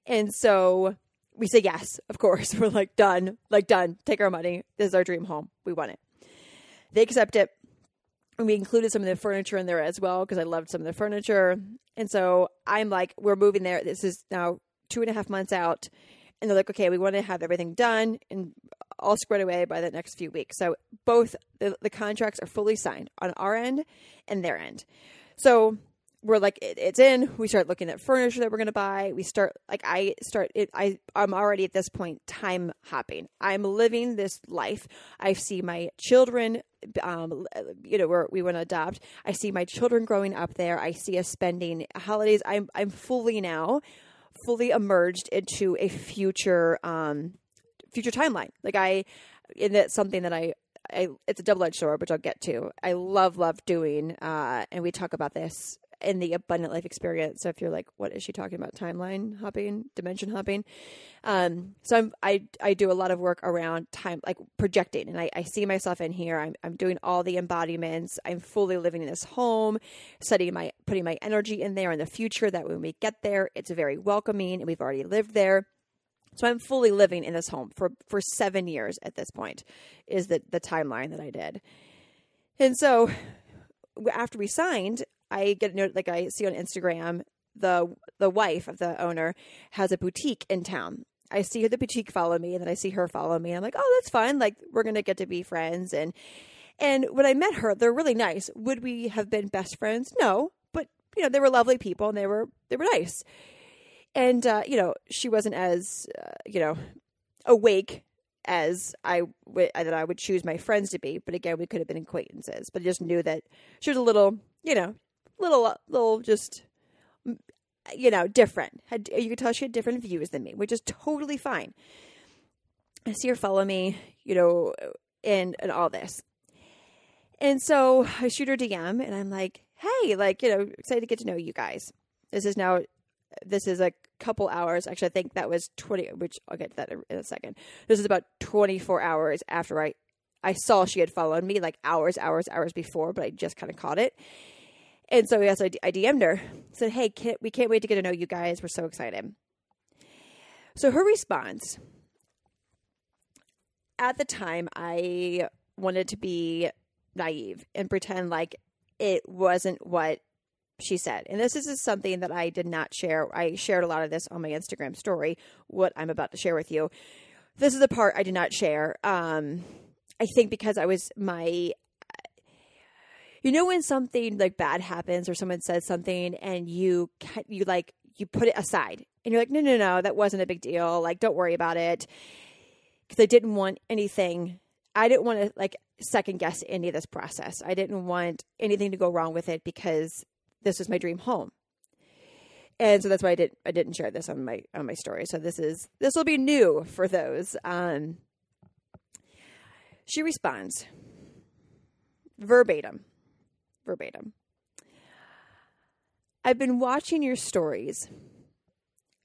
And so we say yes, of course. We're like, done, like, done. Take our money. This is our dream home. We want it. They accept it. And we included some of the furniture in there as well because I loved some of the furniture. And so I'm like, we're moving there. This is now two and a half months out. And they're like, okay, we want to have everything done and all squared away by the next few weeks. So both the, the contracts are fully signed on our end and their end. So we're like it, it's in. We start looking at furniture that we're going to buy. We start like i start it i i'm already at this point time hopping. I'm living this life. I see my children um you know where we want to adopt. I see my children growing up there. I see us spending holidays. I'm i'm fully now fully emerged into a future um future timeline. Like i and that's something that i I, it's a double edged sword, which I'll get to. I love, love doing, uh, and we talk about this in the abundant life experience. So if you're like, what is she talking about? Timeline hopping, dimension hopping. Um, so I'm, I, I do a lot of work around time, like projecting, and I, I see myself in here. I'm, I'm doing all the embodiments. I'm fully living in this home, setting my, putting my energy in there in the future that when we get there, it's very welcoming and we've already lived there. So I'm fully living in this home for, for seven years at this point is the, the timeline that I did. And so after we signed, I get a note like I see on Instagram the the wife of the owner has a boutique in town. I see the boutique follow me, and then I see her follow me. I'm like, oh, that's fine. Like we're gonna get to be friends. And and when I met her, they're really nice. Would we have been best friends? No, but you know they were lovely people, and they were they were nice. And uh, you know she wasn't as uh, you know awake as I would that I would choose my friends to be. But again, we could have been acquaintances. But I just knew that she was a little, you know, little, little, just you know, different. Had you could tell she had different views than me, which is totally fine. I see her follow me, you know, and and all this. And so I shoot her DM and I'm like, hey, like, you know, excited to get to know you guys. This is now this is a couple hours. Actually, I think that was 20, which I'll get to that in a second. This is about 24 hours after I, I saw she had followed me, like hours, hours, hours before, but I just kind of caught it. And so yes, I, DM'd her, said, "Hey, can't, we can't wait to get to know you guys. We're so excited." So her response at the time, I wanted to be naive and pretend like it wasn't what she said. And this is something that I did not share. I shared a lot of this on my Instagram story, what I'm about to share with you. This is the part I did not share. Um, I think because I was my you know when something like bad happens or someone says something and you you like you put it aside and you're like no no no that wasn't a big deal. Like don't worry about it. Because I didn't want anything I didn't want to like second guess any of this process. I didn't want anything to go wrong with it because this was my dream home. And so that's why I didn't I didn't share this on my on my story. So this is this will be new for those. Um she responds verbatim verbatim. I've been watching your stories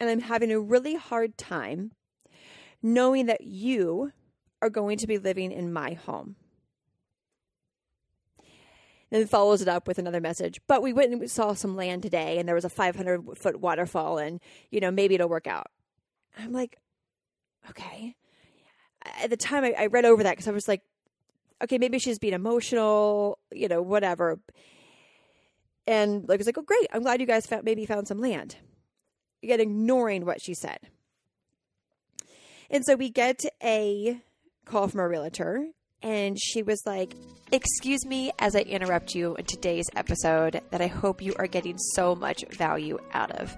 and I'm having a really hard time knowing that you are going to be living in my home. then follows it up with another message. But we went and we saw some land today, and there was a 500 foot waterfall, and you know maybe it'll work out. I'm like, okay. At the time, I, I read over that because I was like, okay, maybe she's being emotional, you know, whatever. And like, was like, oh, great. I'm glad you guys found, maybe found some land. Again, ignoring what she said. And so we get a call from a realtor, and she was like, Excuse me as I interrupt you in today's episode that I hope you are getting so much value out of.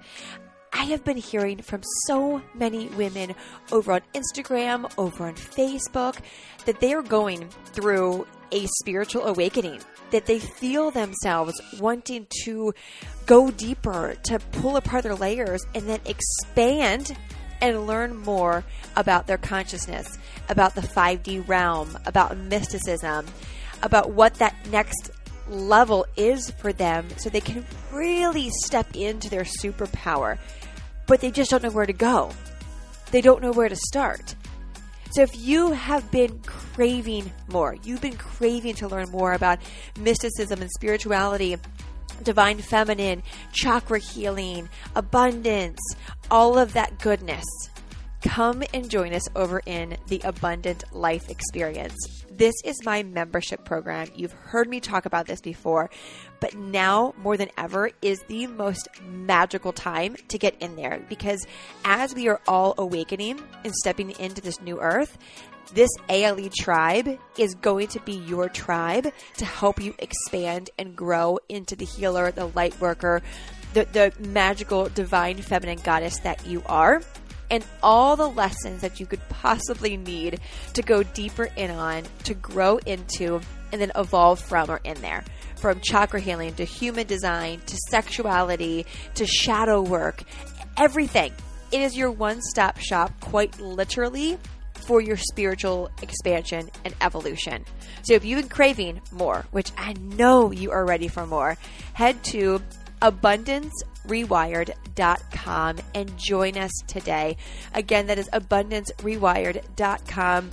I have been hearing from so many women over on Instagram, over on Facebook, that they are going through a spiritual awakening, that they feel themselves wanting to go deeper, to pull apart their layers, and then expand and learn more about their consciousness, about the 5D realm, about mysticism, about what that next level is for them so they can really step into their superpower, but they just don't know where to go. They don't know where to start. So if you have been craving more, you've been craving to learn more about mysticism and spirituality, divine feminine, chakra healing, abundance, all of that goodness, come and join us over in the Abundant Life Experience. This is my membership program. You've heard me talk about this before, but now more than ever is the most magical time to get in there because as we are all awakening and stepping into this new earth, this ALE tribe is going to be your tribe to help you expand and grow into the healer, the light worker, the, the magical divine feminine goddess that you are and all the lessons that you could possibly need to go deeper in on, to grow into, and then evolve from are in there. From chakra healing to human design to sexuality to shadow work, everything. It is your one stop shop, quite literally, for your spiritual expansion and evolution. So if you've been craving more, which I know you are ready for more, head to abundancerewired.com and join us today. Again, that is abundancerewired.com.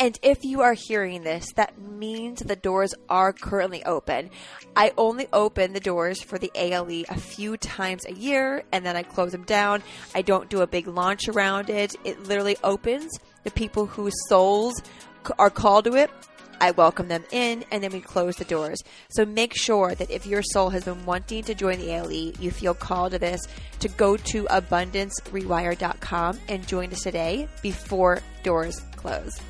And if you are hearing this, that means the doors are currently open. I only open the doors for the ALE a few times a year and then I close them down. I don't do a big launch around it. It literally opens the people whose souls are called to it I welcome them in, and then we close the doors. So make sure that if your soul has been wanting to join the ALE, you feel called to this, to go to abundancerewire.com and join us today before doors close.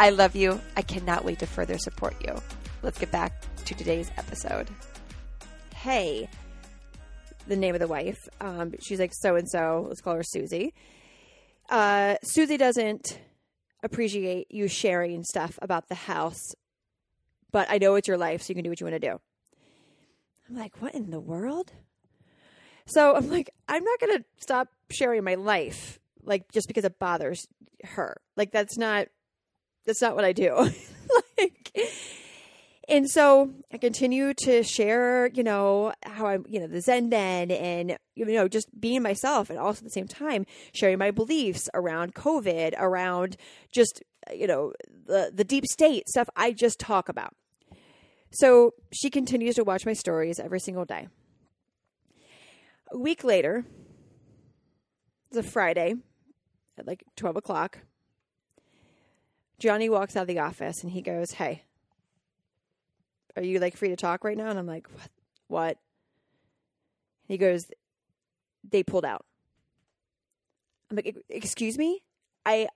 I love you. I cannot wait to further support you. Let's get back to today's episode. Hey, the name of the wife. Um, she's like so and so. Let's call her Susie. Uh, Susie doesn't appreciate you sharing stuff about the house, but I know it's your life, so you can do what you want to do. I'm like, what in the world? So I'm like, I'm not going to stop sharing my life, like just because it bothers her. Like that's not, that's not what I do. like, and so I continue to share, you know, how I'm, you know, the Zen den and, you know, just being myself and also at the same time sharing my beliefs around COVID, around just, you know, the, the deep state stuff I just talk about. So she continues to watch my stories every single day. A week later, it's a Friday at like 12 o'clock. Johnny walks out of the office and he goes, Hey, are you like free to talk right now? And I'm like, what? What? He goes, they pulled out. I'm like, excuse me? I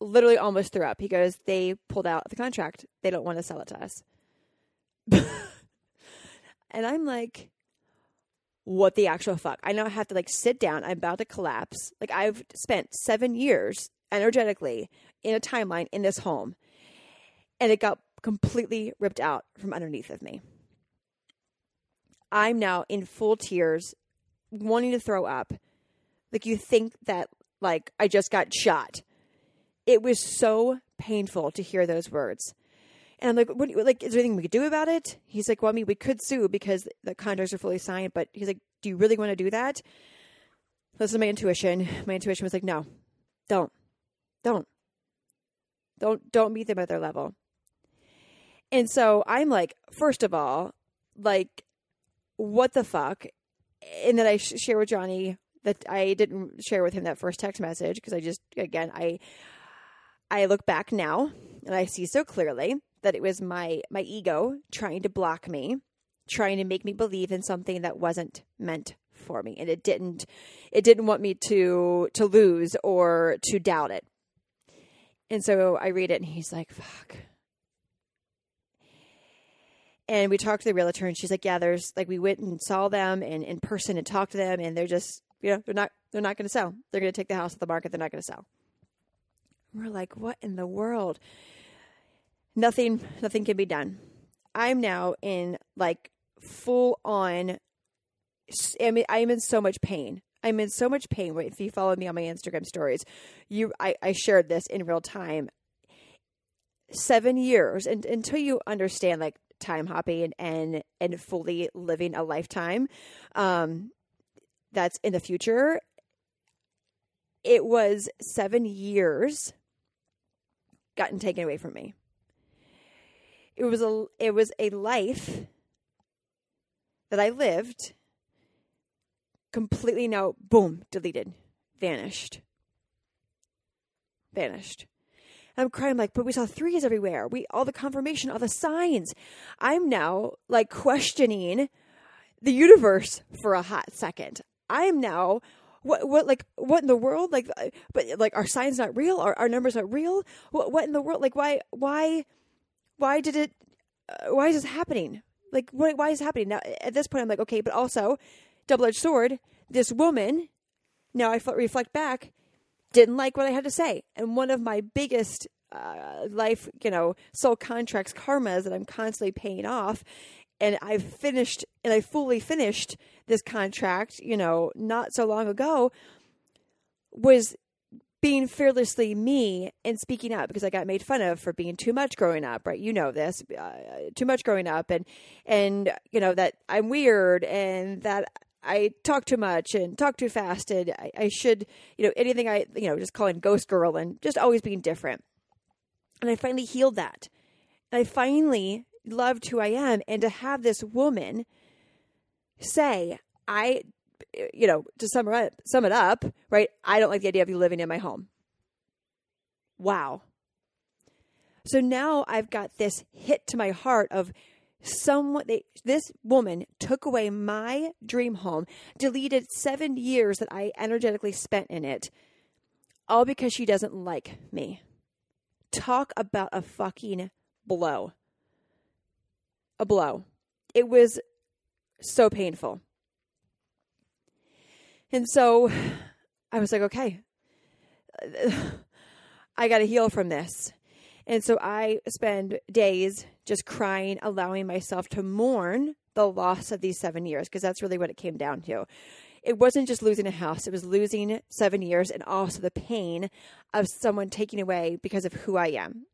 literally almost threw up. He goes, they pulled out the contract. They don't want to sell it to us. and I'm like, what the actual fuck? I now have to like sit down. I'm about to collapse. Like I've spent seven years energetically in a timeline in this home. And it got completely ripped out from underneath of me. I'm now in full tears, wanting to throw up. Like you think that like I just got shot. It was so painful to hear those words. And I'm like, what, like, is there anything we could do about it? He's like, well, I mean, we could sue because the contracts are fully signed, but he's like, do you really want to do that? Listen to my intuition. My intuition was like, no, don't, don't, don't, don't meet them at their level. And so I'm like, first of all, like, what the fuck? And then I sh- share with Johnny that I didn't share with him that first text message because I just, again, I, I look back now and I see so clearly that it was my my ego trying to block me, trying to make me believe in something that wasn't meant for me and it didn't it didn't want me to to lose or to doubt it. And so I read it and he's like, "Fuck." And we talked to the realtor and she's like, "Yeah, there's like we went and saw them and in person and talked to them and they're just, you know, they're not they're not going to sell. They're going to take the house off the market. They're not going to sell." We're like, "What in the world?" nothing nothing can be done. I'm now in like full on I mean I'm in so much pain. I'm in so much pain. If you follow me on my Instagram stories, you I, I shared this in real time. Seven years and until you understand like time hopping and and, fully living a lifetime um that's in the future. It was seven years gotten taken away from me it was a it was a life that I lived completely now boom deleted vanished. Vanished. And I'm crying like but we saw threes everywhere. We all the confirmation all the signs. I'm now like questioning the universe for a hot second. I'm now what what like what in the world? Like but like our signs not real? Are our numbers not real? What what in the world? Like why why why did it uh, why is this happening? Like why, why is it happening? Now at this point i'm like okay but also double-edged sword this woman now i reflect back didn't like what i had to say and one of my biggest uh, life you know soul contracts karmas that i'm constantly paying off and i've finished and i fully finished this contract you know not so long ago was being fearlessly me and speaking up because I got made fun of for being too much growing up, right? You know this, uh, too much growing up, and and you know that I'm weird and that I talk too much and talk too fast, and I, I should, you know, anything I, you know, just calling ghost girl and just always being different. And I finally healed that. And I finally loved who I am, and to have this woman say, I you know, to sum it up, sum it up, right? I don't like the idea of you living in my home. Wow. So now I've got this hit to my heart of someone they, this woman took away my dream home, deleted 7 years that I energetically spent in it all because she doesn't like me. Talk about a fucking blow. A blow. It was so painful. And so I was like, okay, I got to heal from this. And so I spend days just crying, allowing myself to mourn the loss of these seven years, because that's really what it came down to. It wasn't just losing a house, it was losing seven years and also the pain of someone taking away because of who I am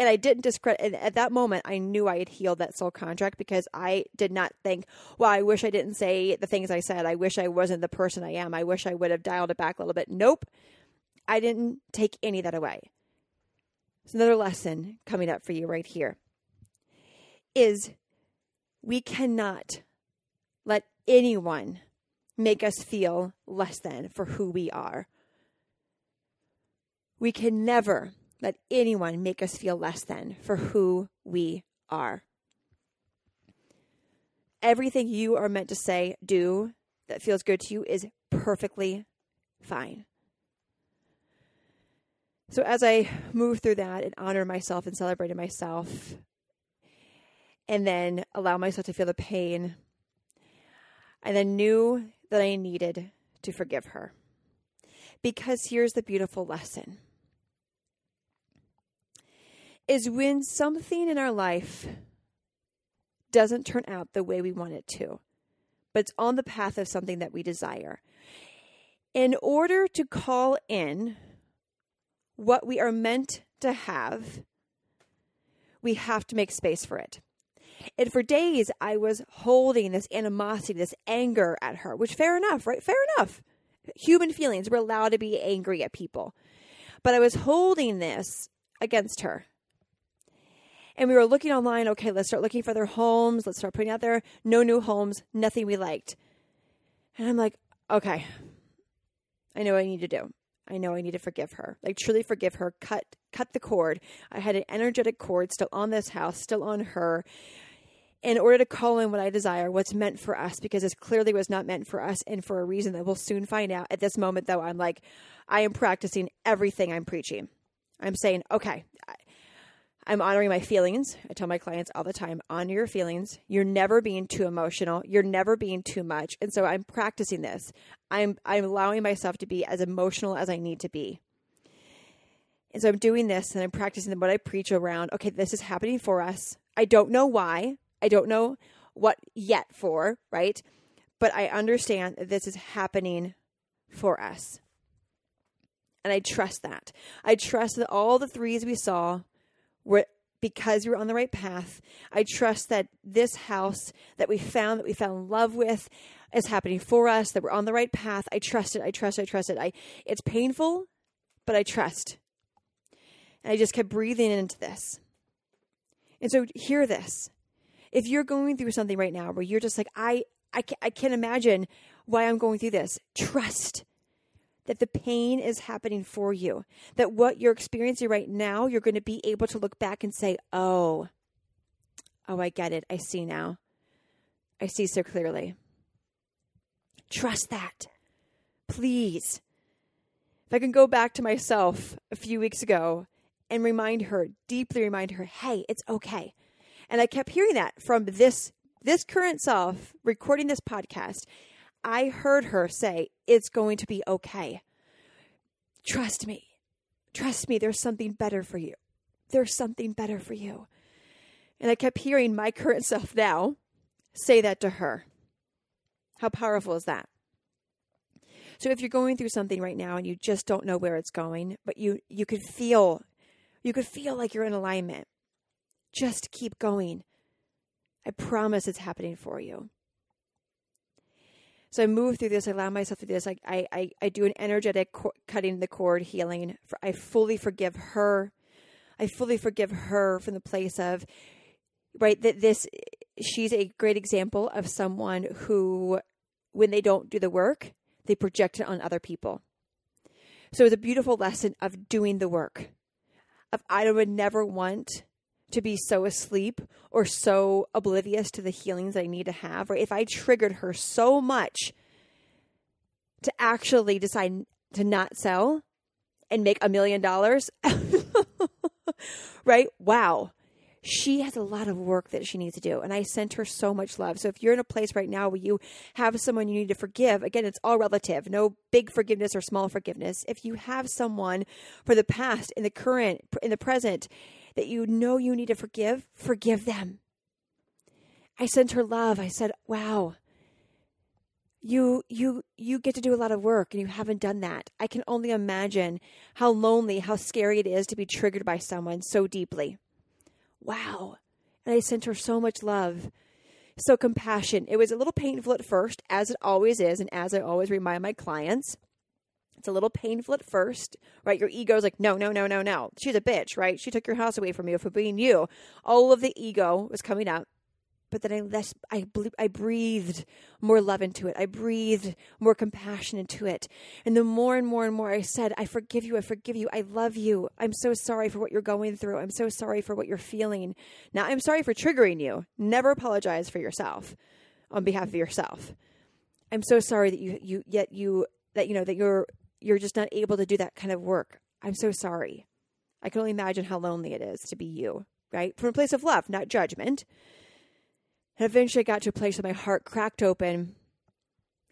and I didn't discredit. and at that moment, I knew I had healed that soul contract because I did not think, "Well, I wish I didn't say the things I said. I wish I wasn't the person I am. I wish I would have dialed it back a little bit." Nope, I didn't take any of that away. It's another lesson coming up for you right here. Is we cannot let anyone make us feel less than for who we are. We can never let anyone make us feel less than for who we are. Everything you are meant to say, do that feels good to you is perfectly fine. So, as I move through that and honor myself and celebrate myself, and then allow myself to feel the pain, I then knew that I needed to forgive her. Because here's the beautiful lesson is when something in our life doesn't turn out the way we want it to, but it's on the path of something that we desire. In order to call in what we are meant to have, we have to make space for it. And for days, I was holding this animosity, this anger at her, which fair enough, right? Fair enough. Human feelings, we're allowed to be angry at people. But I was holding this against her. And we were looking online, okay, let's start looking for their homes. Let's start putting out there no new homes, nothing we liked. And I'm like, okay, I know what I need to do. I know I need to forgive her. Like truly forgive her. Cut cut the cord. I had an energetic cord still on this house, still on her. In order to call in what I desire, what's meant for us, because this clearly was not meant for us and for a reason that we'll soon find out. At this moment, though, I'm like, I am practicing everything I'm preaching. I'm saying, okay, I'm honoring my feelings. I tell my clients all the time honor your feelings. You're never being too emotional. You're never being too much. And so I'm practicing this. I'm, I'm allowing myself to be as emotional as I need to be. And so I'm doing this and I'm practicing what I preach around. Okay, this is happening for us. I don't know why. I don't know what yet for, right? But I understand that this is happening for us. And I trust that. I trust that all the threes we saw were because you're on the right path. I trust that this house that we found, that we fell in love with, is happening for us, that we're on the right path. I trust it. I trust it. I trust it. I it's painful, but I trust. And I just kept breathing into this. And so hear this. If you're going through something right now where you're just like, I, I, I can't imagine why I'm going through this, trust that the pain is happening for you. That what you're experiencing right now, you're going to be able to look back and say, oh, oh, I get it. I see now. I see so clearly. Trust that. Please. If I can go back to myself a few weeks ago and remind her, deeply remind her, hey, it's okay. And I kept hearing that from this this current self recording this podcast I heard her say, It's going to be okay. Trust me. Trust me, there's something better for you. There's something better for you. And I kept hearing my current self now say that to her. How powerful is that? So if you're going through something right now and you just don't know where it's going, but you you could feel you could feel like you're in alignment. Just keep going. I promise it's happening for you. So I move through this. I allow myself to do this. I, I, I, do an energetic co- cutting the cord healing. I fully forgive her. I fully forgive her from the place of, right, that this, she's a great example of someone who, when they don't do the work, they project it on other people. So it's a beautiful lesson of doing the work. Of I would never want to be so asleep or so oblivious to the healings I need to have, or if I triggered her so much to actually decide to not sell and make a million dollars, right? Wow. She has a lot of work that she needs to do, and I sent her so much love. So, if you're in a place right now where you have someone you need to forgive, again, it's all relative, no big forgiveness or small forgiveness. If you have someone for the past, in the current, in the present, that you know you need to forgive, forgive them. I sent her love. I said, "Wow. You you you get to do a lot of work and you haven't done that. I can only imagine how lonely, how scary it is to be triggered by someone so deeply." Wow. And I sent her so much love. So compassion. It was a little painful at first, as it always is, and as I always remind my clients. It's a little painful at first, right? Your ego's like, no, no, no, no, no. She's a bitch, right? She took your house away from you for being you. All of the ego was coming up. But then I less, I, I breathed more love into it. I breathed more compassion into it. And the more and more and more I said, I forgive you, I forgive you, I love you. I'm so sorry for what you're going through. I'm so sorry for what you're feeling. Now, I'm sorry for triggering you. Never apologize for yourself on behalf of yourself. I'm so sorry that you, you, yet you, that, you know, that you're you're just not able to do that kind of work. I'm so sorry. I can only imagine how lonely it is to be you, right? From a place of love, not judgment. And eventually I got to a place where my heart cracked open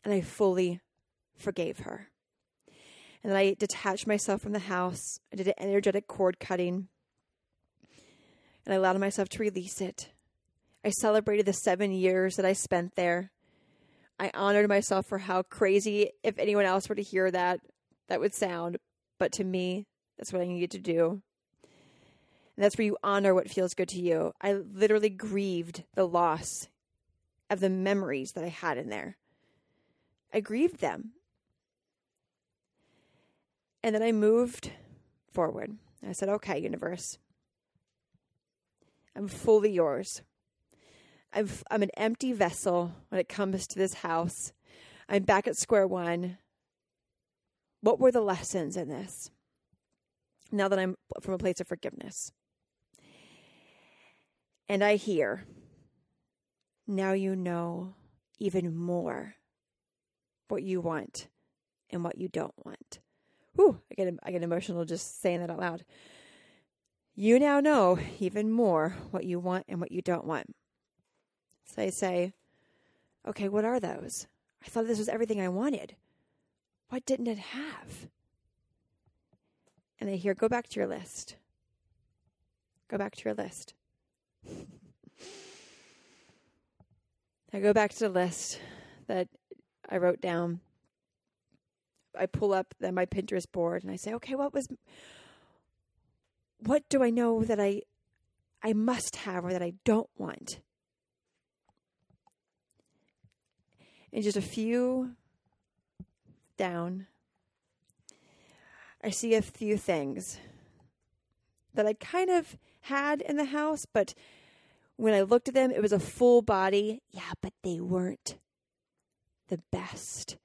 and I fully forgave her. And then I detached myself from the house. I did an energetic cord cutting. And I allowed myself to release it. I celebrated the seven years that I spent there. I honored myself for how crazy, if anyone else were to hear that, that would sound, but to me, that's what I needed to do. And that's where you honor what feels good to you. I literally grieved the loss of the memories that I had in there. I grieved them. And then I moved forward. I said, okay, universe, I'm fully yours. I'm, I'm an empty vessel when it comes to this house. I'm back at square one. What were the lessons in this? Now that I'm from a place of forgiveness. And I hear, now you know even more what you want and what you don't want. Whew, I get, I get emotional just saying that out loud. You now know even more what you want and what you don't want. So I say, okay, what are those? I thought this was everything I wanted. What didn't it have? And I hear, go back to your list. Go back to your list. I go back to the list that I wrote down. I pull up then my Pinterest board and I say, okay, what was, what do I know that I, I must have or that I don't want? And just a few down, I see a few things that I kind of had in the house, but when I looked at them, it was a full body. Yeah, but they weren't the best.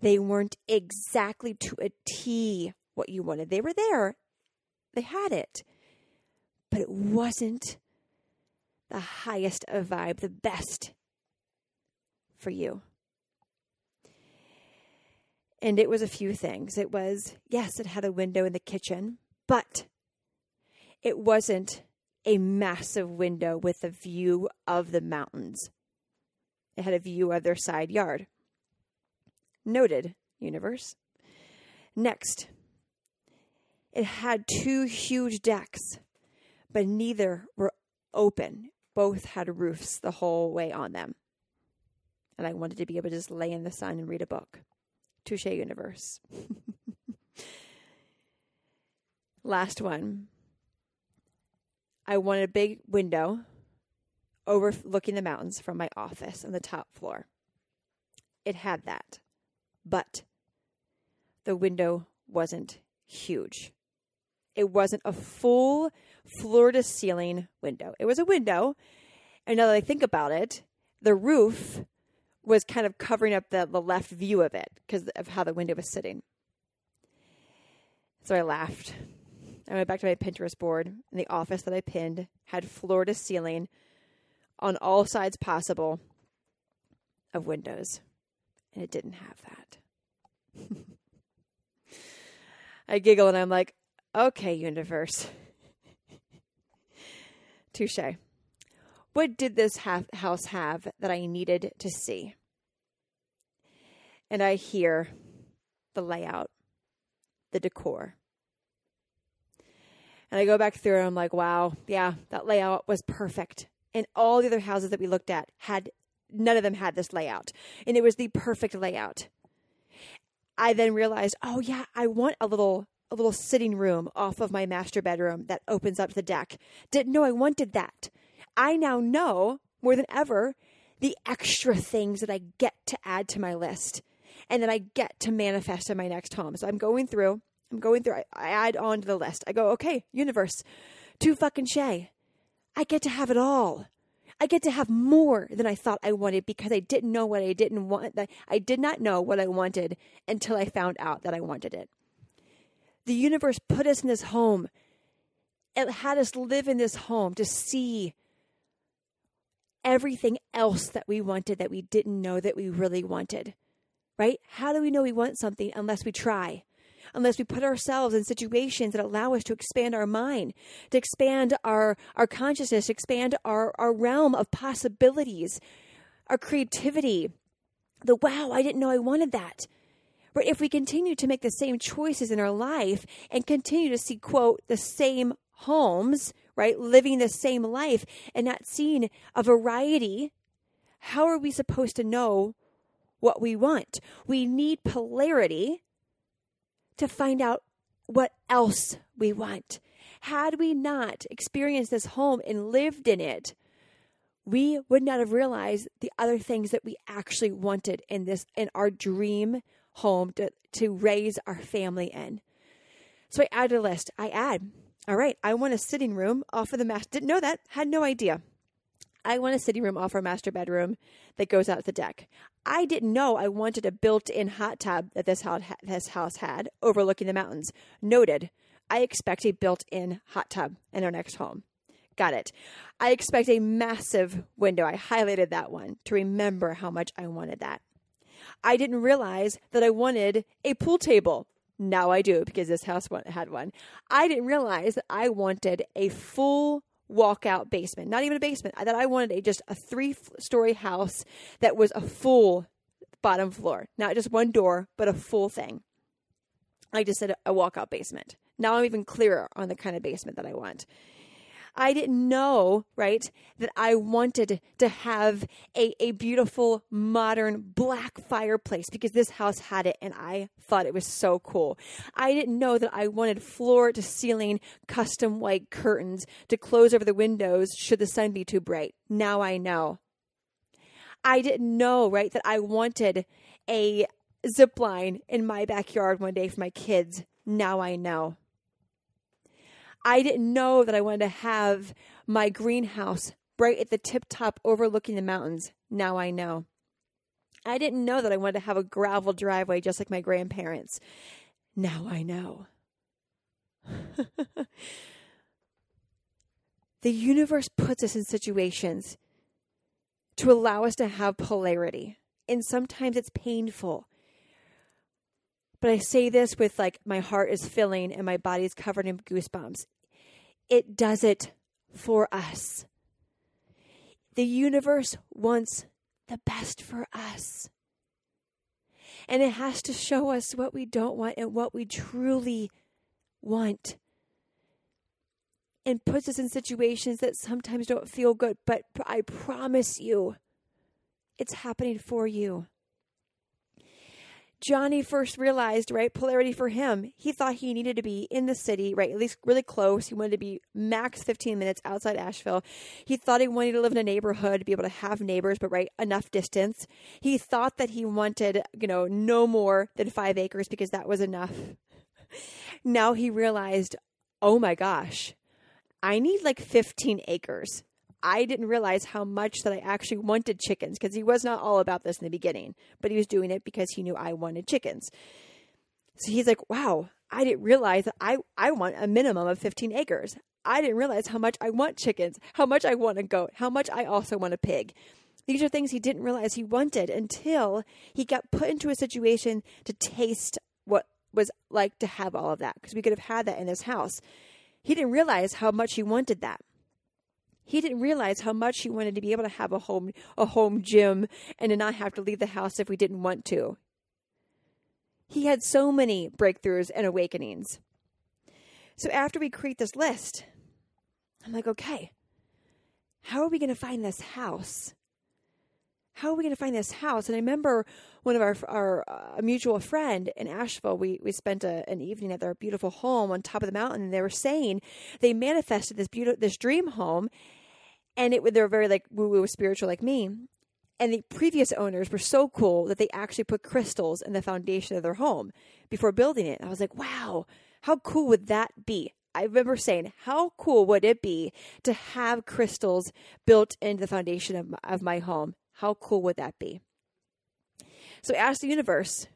They weren't exactly to a T what you wanted. They were there, they had it, but it wasn't the highest of vibe, the best for you. And it was a few things. It was, yes, it had a window in the kitchen, but it wasn't a massive window with a view of the mountains. It had a view of their side yard. Noted, universe. Next, it had two huge decks, but neither were open. Both had roofs the whole way on them. And I wanted to be able to just lay in the sun and read a book. Touche, universe. Last one. I wanted a big window overlooking the mountains from my office on the top floor. It had that, but the window wasn't huge. It wasn't a full floor to ceiling window. It was a window. And now that I think about it, the roof was kind of covering up the, the left view of it because of how the window was sitting. So I laughed. I went back to my Pinterest board, and the office that I pinned had floor to ceiling on all sides possible of windows, and it didn't have that. I giggle and I'm like, okay, universe. Touche. What did this house have that I needed to see? And I hear the layout, the decor, and I go back through and I'm like, wow, yeah, that layout was perfect. And all the other houses that we looked at had none of them had this layout. And it was the perfect layout. I then realized, oh yeah, I want a little a little sitting room off of my master bedroom that opens up to the deck. Didn't know I wanted that. I now know more than ever the extra things that I get to add to my list and that I get to manifest in my next home. So I'm going through I'm going through, I, I add on to the list. I go, okay, universe, too fucking Shay. I get to have it all. I get to have more than I thought I wanted because I didn't know what I didn't want. I did not know what I wanted until I found out that I wanted it. The universe put us in this home. It had us live in this home to see everything else that we wanted that we didn't know that we really wanted. Right? How do we know we want something unless we try? unless we put ourselves in situations that allow us to expand our mind, to expand our, our consciousness, expand our, our realm of possibilities, our creativity. The wow, I didn't know I wanted that. But if we continue to make the same choices in our life and continue to see, quote, the same homes, right, living the same life and not seeing a variety, how are we supposed to know what we want? We need polarity to find out what else we want. Had we not experienced this home and lived in it, we would not have realized the other things that we actually wanted in this in our dream home to, to raise our family in. So I add a list. I add all right, I want a sitting room off of the master. Didn't know that. Had no idea. I want a sitting room off our master bedroom that goes out to the deck. I didn't know I wanted a built-in hot tub that this house, this house had overlooking the mountains. Noted. I expect a built-in hot tub in our next home. Got it. I expect a massive window. I highlighted that one to remember how much I wanted that. I didn't realize that I wanted a pool table. Now I do because this house had one. I didn't realize that I wanted a full walkout basement, not even a basement. That I wanted a just a three story house that was a full bottom floor, not just one door, but a full thing. I just said a walkout basement. Now I'm even clearer on the kind of basement that I want. I didn't know, right, that I wanted to have a, a beautiful modern black fireplace because this house had it and I thought it was so cool. I didn't know that I wanted floor to ceiling custom white curtains to close over the windows should the sun be too bright. Now I know. I didn't know, right, that I wanted a zip line in my backyard one day for my kids. Now I know. I didn't know that I wanted to have my greenhouse right at the tip top overlooking the mountains. Now I know. I didn't know that I wanted to have a gravel driveway just like my grandparents. Now I know. the universe puts us in situations to allow us to have polarity. And sometimes it's painful. But I say this with like my heart is filling and my body is covered in goosebumps. It does it for us. The universe wants the best for us. And it has to show us what we don't want and what we truly want. And puts us in situations that sometimes don't feel good, but I promise you, it's happening for you. Johnny first realized, right, polarity for him. He thought he needed to be in the city, right, at least really close. He wanted to be max 15 minutes outside Asheville. He thought he wanted to live in a neighborhood, be able to have neighbors, but right, enough distance. He thought that he wanted, you know, no more than five acres because that was enough. now he realized, oh my gosh, I need like 15 acres. I didn't realize how much that I actually wanted chickens because he was not all about this in the beginning, but he was doing it because he knew I wanted chickens. So he's like, wow, I didn't realize that I, I want a minimum of 15 acres. I didn't realize how much I want chickens, how much I want a goat, how much I also want a pig. These are things he didn't realize he wanted until he got put into a situation to taste what was like to have all of that because we could have had that in his house. He didn't realize how much he wanted that he didn't realize how much he wanted to be able to have a home a home gym and to not have to leave the house if we didn't want to. He had so many breakthroughs and awakenings. So after we create this list, I'm like, okay, how are we going to find this house? How are we going to find this house? And I remember one of our our uh, mutual friend in Asheville. We we spent a, an evening at their beautiful home on top of the mountain, and they were saying they manifested this beautiful this dream home, and it they were very like woo woo spiritual like me. And the previous owners were so cool that they actually put crystals in the foundation of their home before building it. I was like, wow, how cool would that be? I remember saying, how cool would it be to have crystals built into the foundation of my, of my home? How cool would that be? So ask the universe,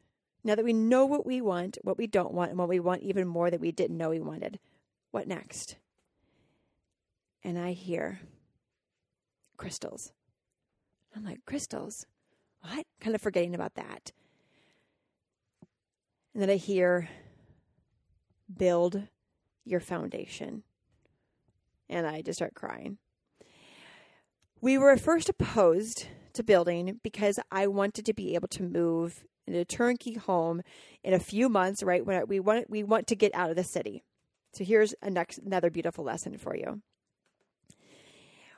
now that we know what we want, what we don't want, and what we want even more that we didn't know we wanted, what next? And I hear, crystals. I'm like, crystals? What? Kind of forgetting about that. And then I hear, build your foundation. And I just start crying. We were first opposed to building because I wanted to be able to move in a turnkey home in a few months, right? When we want we want to get out of the city. So here's next another beautiful lesson for you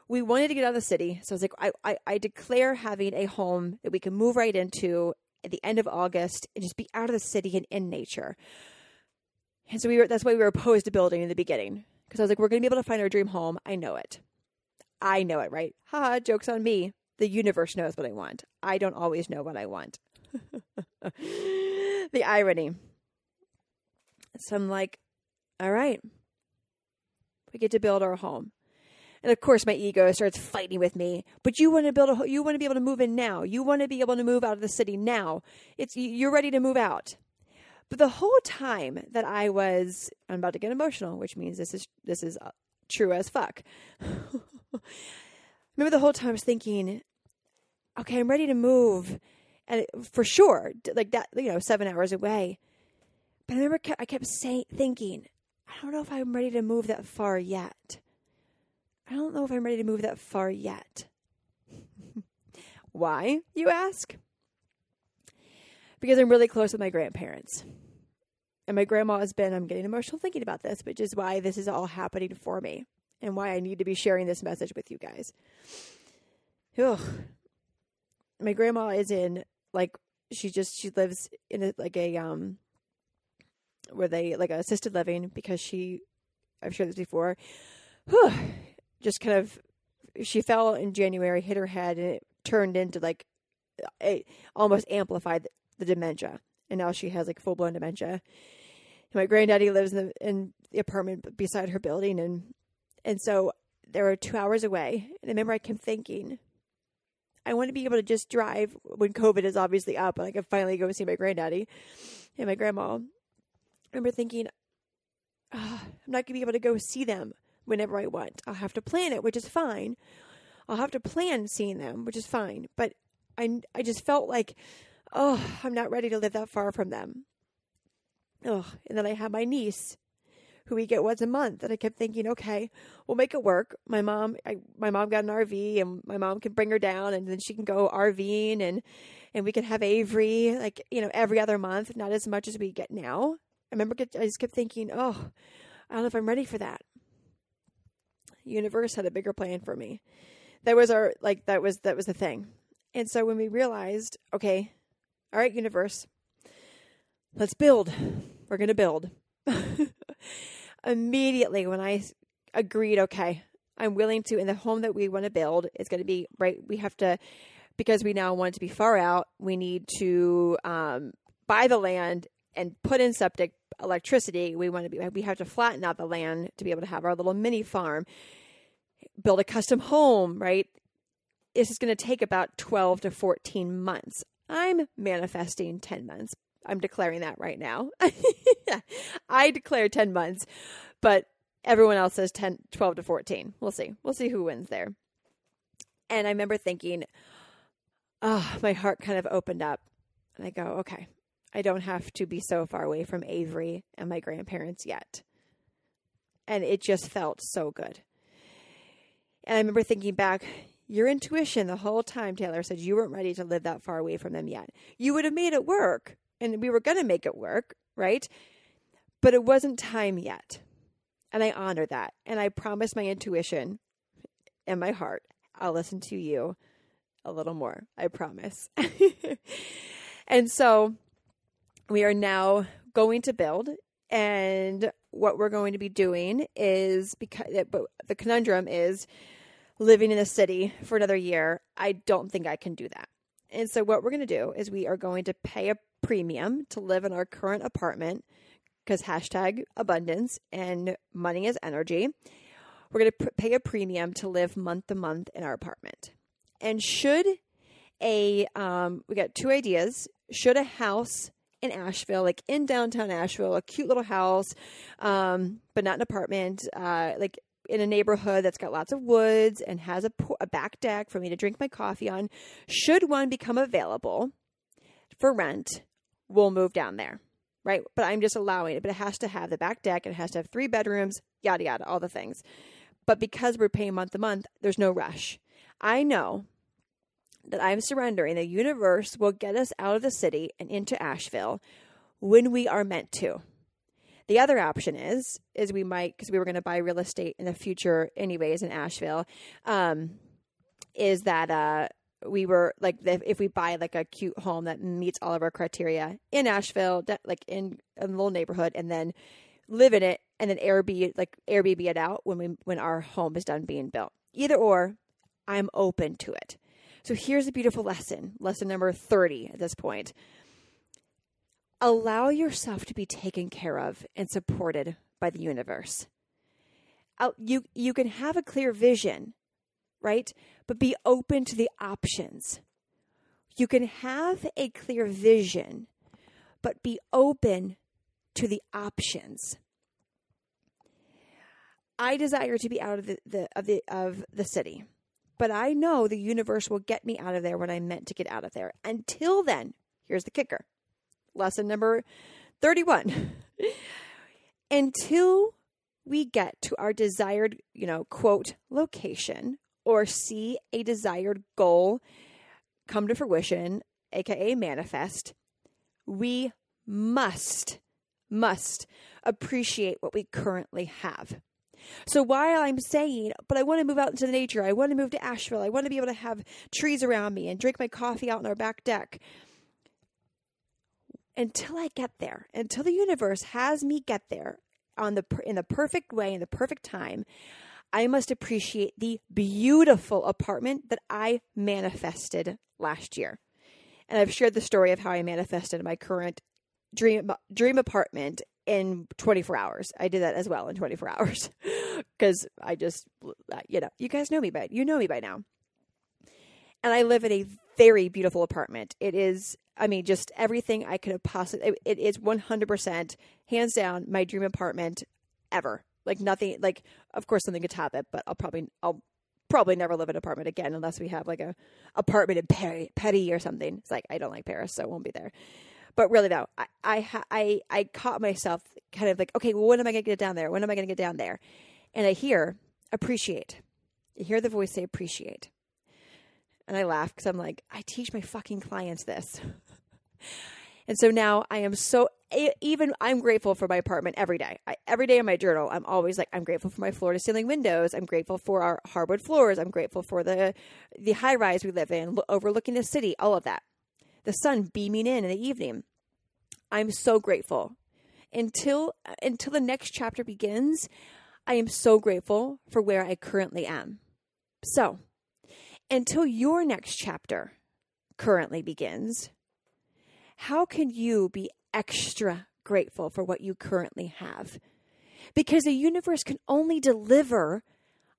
we wanted to get out of the city. So I was like, I, I, I declare having a home that we can move right into at the end of August and just be out of the city and in nature. And so we were, that's why we were opposed to building in the beginning. Because I was like, we're going to be able to find our dream home. I know it. I know it, right? Ha, joke's on me. The universe knows what I want. I don't always know what I want. the irony. So I'm like, all right, We get to build our home. And of course, my ego starts fighting with me. But you want to build a, you want to be able to move in now. You want to be able to move out of the city now. It's you're ready to move out. But the whole time that I was, I'm about to get emotional, which means this is this is uh, true as fuck. Remember the whole time I was thinking, okay, I'm ready to move, and for sure, like that, you know, seven hours away. But I remember I kept saying, thinking, I don't know if I'm ready to move that far yet. I don't know if I'm ready to move that far yet. Why, you ask? Because I'm really close with my grandparents. And my grandma has been, I'm getting emotional thinking about this, which is why this is all happening for me and why I need to be sharing this message with you guys. Ugh. My grandma is in, like, she just, she lives in a, like a, um, where they, like, assisted living because she, I've shared this before. just kind of she fell in January, hit her head, and it turned into like it almost amplified the dementia, and now she has like full blown dementia. And my granddaddy lives in the in the apartment beside her building, and and so they were two hours away. And I remember I kept thinking, I want to be able to just drive when COVID is obviously up, and I can finally go see my granddaddy and my grandma. I remember thinking, oh, I'm not going to be able to go see them whenever I want. I'll have to plan it, which is fine. I'll have to plan seeing them, which is fine. But I, I just felt like, oh, I'm not ready to live that far from them. Oh, and then I have my niece, who we get once a month, and I kept thinking, okay, we'll make it work. My mom, I, my mom got an RV, and my mom can bring her down, and then she can go RVing, and and we can have Avery, like you know, every other month, not as much as we get now. I remember, I just kept thinking, oh, I don't know if I'm ready for that universe had a bigger plan for me. That was our like that was that was the thing. And so when we realized, okay, all right, universe, let's build. We're going to build. Immediately when I agreed, okay, I'm willing to in the home that we want to build, it's going to be right we have to because we now want it to be far out, we need to um, buy the land and put in septic electricity. We want to be we have to flatten out the land to be able to have our little mini farm build a custom home, right? This is going to take about 12 to 14 months. I'm manifesting 10 months. I'm declaring that right now. I declare 10 months, but everyone else says 10, 12 to 14. We'll see. We'll see who wins there. And I remember thinking, oh, my heart kind of opened up. And I go, okay, I don't have to be so far away from Avery and my grandparents yet. And it just felt so good. And I remember thinking back, your intuition the whole time, Taylor, said you weren't ready to live that far away from them yet. You would have made it work, and we were going to make it work, right? But it wasn't time yet. And I honor that. And I promise my intuition and my heart, I'll listen to you a little more. I promise. and so we are now going to build. And what we're going to be doing is because the conundrum is living in the city for another year, I don't think I can do that. And so, what we're going to do is we are going to pay a premium to live in our current apartment because hashtag abundance and money is energy. We're going to pay a premium to live month to month in our apartment. And should a, um, we got two ideas. Should a house in Asheville, like in downtown Asheville, a cute little house, um, but not an apartment, uh, like in a neighborhood that's got lots of woods and has a, a back deck for me to drink my coffee on, should one become available for rent, we'll move down there, right? But I'm just allowing it. But it has to have the back deck, it has to have three bedrooms, yada, yada, all the things. But because we're paying month to month, there's no rush. I know that I'm surrendering. The universe will get us out of the city and into Asheville when we are meant to. The other option is is we might because we were going to buy real estate in the future anyways in Asheville. Um, is that uh, we were like if we buy like a cute home that meets all of our criteria in Asheville, like in a little neighborhood, and then live in it and then Airbnb like Airbnb it out when we when our home is done being built. Either or, I'm open to it. So here's a beautiful lesson, lesson number 30 at this point allow yourself to be taken care of and supported by the universe. You you can have a clear vision, right? But be open to the options. You can have a clear vision, but be open to the options. I desire to be out of the, the of the of the city. But I know the universe will get me out of there when I'm meant to get out of there. Until then, here's the kicker. Lesson number 31. Until we get to our desired, you know, quote, location or see a desired goal come to fruition, aka manifest, we must, must appreciate what we currently have. So while I'm saying, but I want to move out into the nature, I want to move to Asheville, I want to be able to have trees around me and drink my coffee out on our back deck. Until I get there, until the universe has me get there on the in the perfect way in the perfect time, I must appreciate the beautiful apartment that I manifested last year. And I've shared the story of how I manifested my current dream dream apartment in 24 hours. I did that as well in 24 hours because I just, uh, you know, you guys know me by, you know me by now. And I live in a very beautiful apartment. It is, I mean, just everything I could have possibly, it, it is 100% hands down my dream apartment ever. Like nothing, like, of course something could top it, but I'll probably, I'll probably never live in an apartment again unless we have like a apartment in Paris, Petty or something. It's like, I don't like Paris, so I won't be there but really though, I I I, I caught myself kind of like, okay, well, when am I going to get down there? When am I going to get down there? And I hear appreciate. You hear the voice say appreciate, and I laugh because I'm like, I teach my fucking clients this. And so now I am so even I'm grateful for my apartment every day. I, every day in my journal, I'm always like I'm grateful for my floor to ceiling windows. I'm grateful for our hardwood floors. I'm grateful for the the high rise we live in, overlooking the city. All of that the sun beaming in in the evening. I'm so grateful. Until until the next chapter begins, I am so grateful for where I currently am. So, until your next chapter currently begins, how can you be extra grateful for what you currently have? Because the universe can only deliver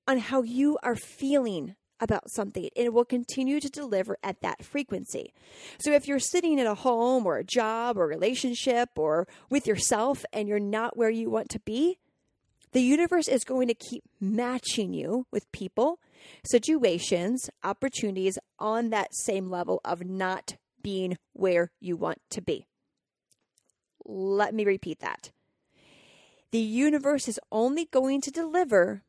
on how you are feeling about something and it will continue to deliver at that frequency. So if you're sitting in a home or a job or relationship or with yourself and you're not where you want to be, the universe is going to keep matching you with people, situations, opportunities on that same level of not being where you want to be. Let me repeat that. The universe is only going to deliver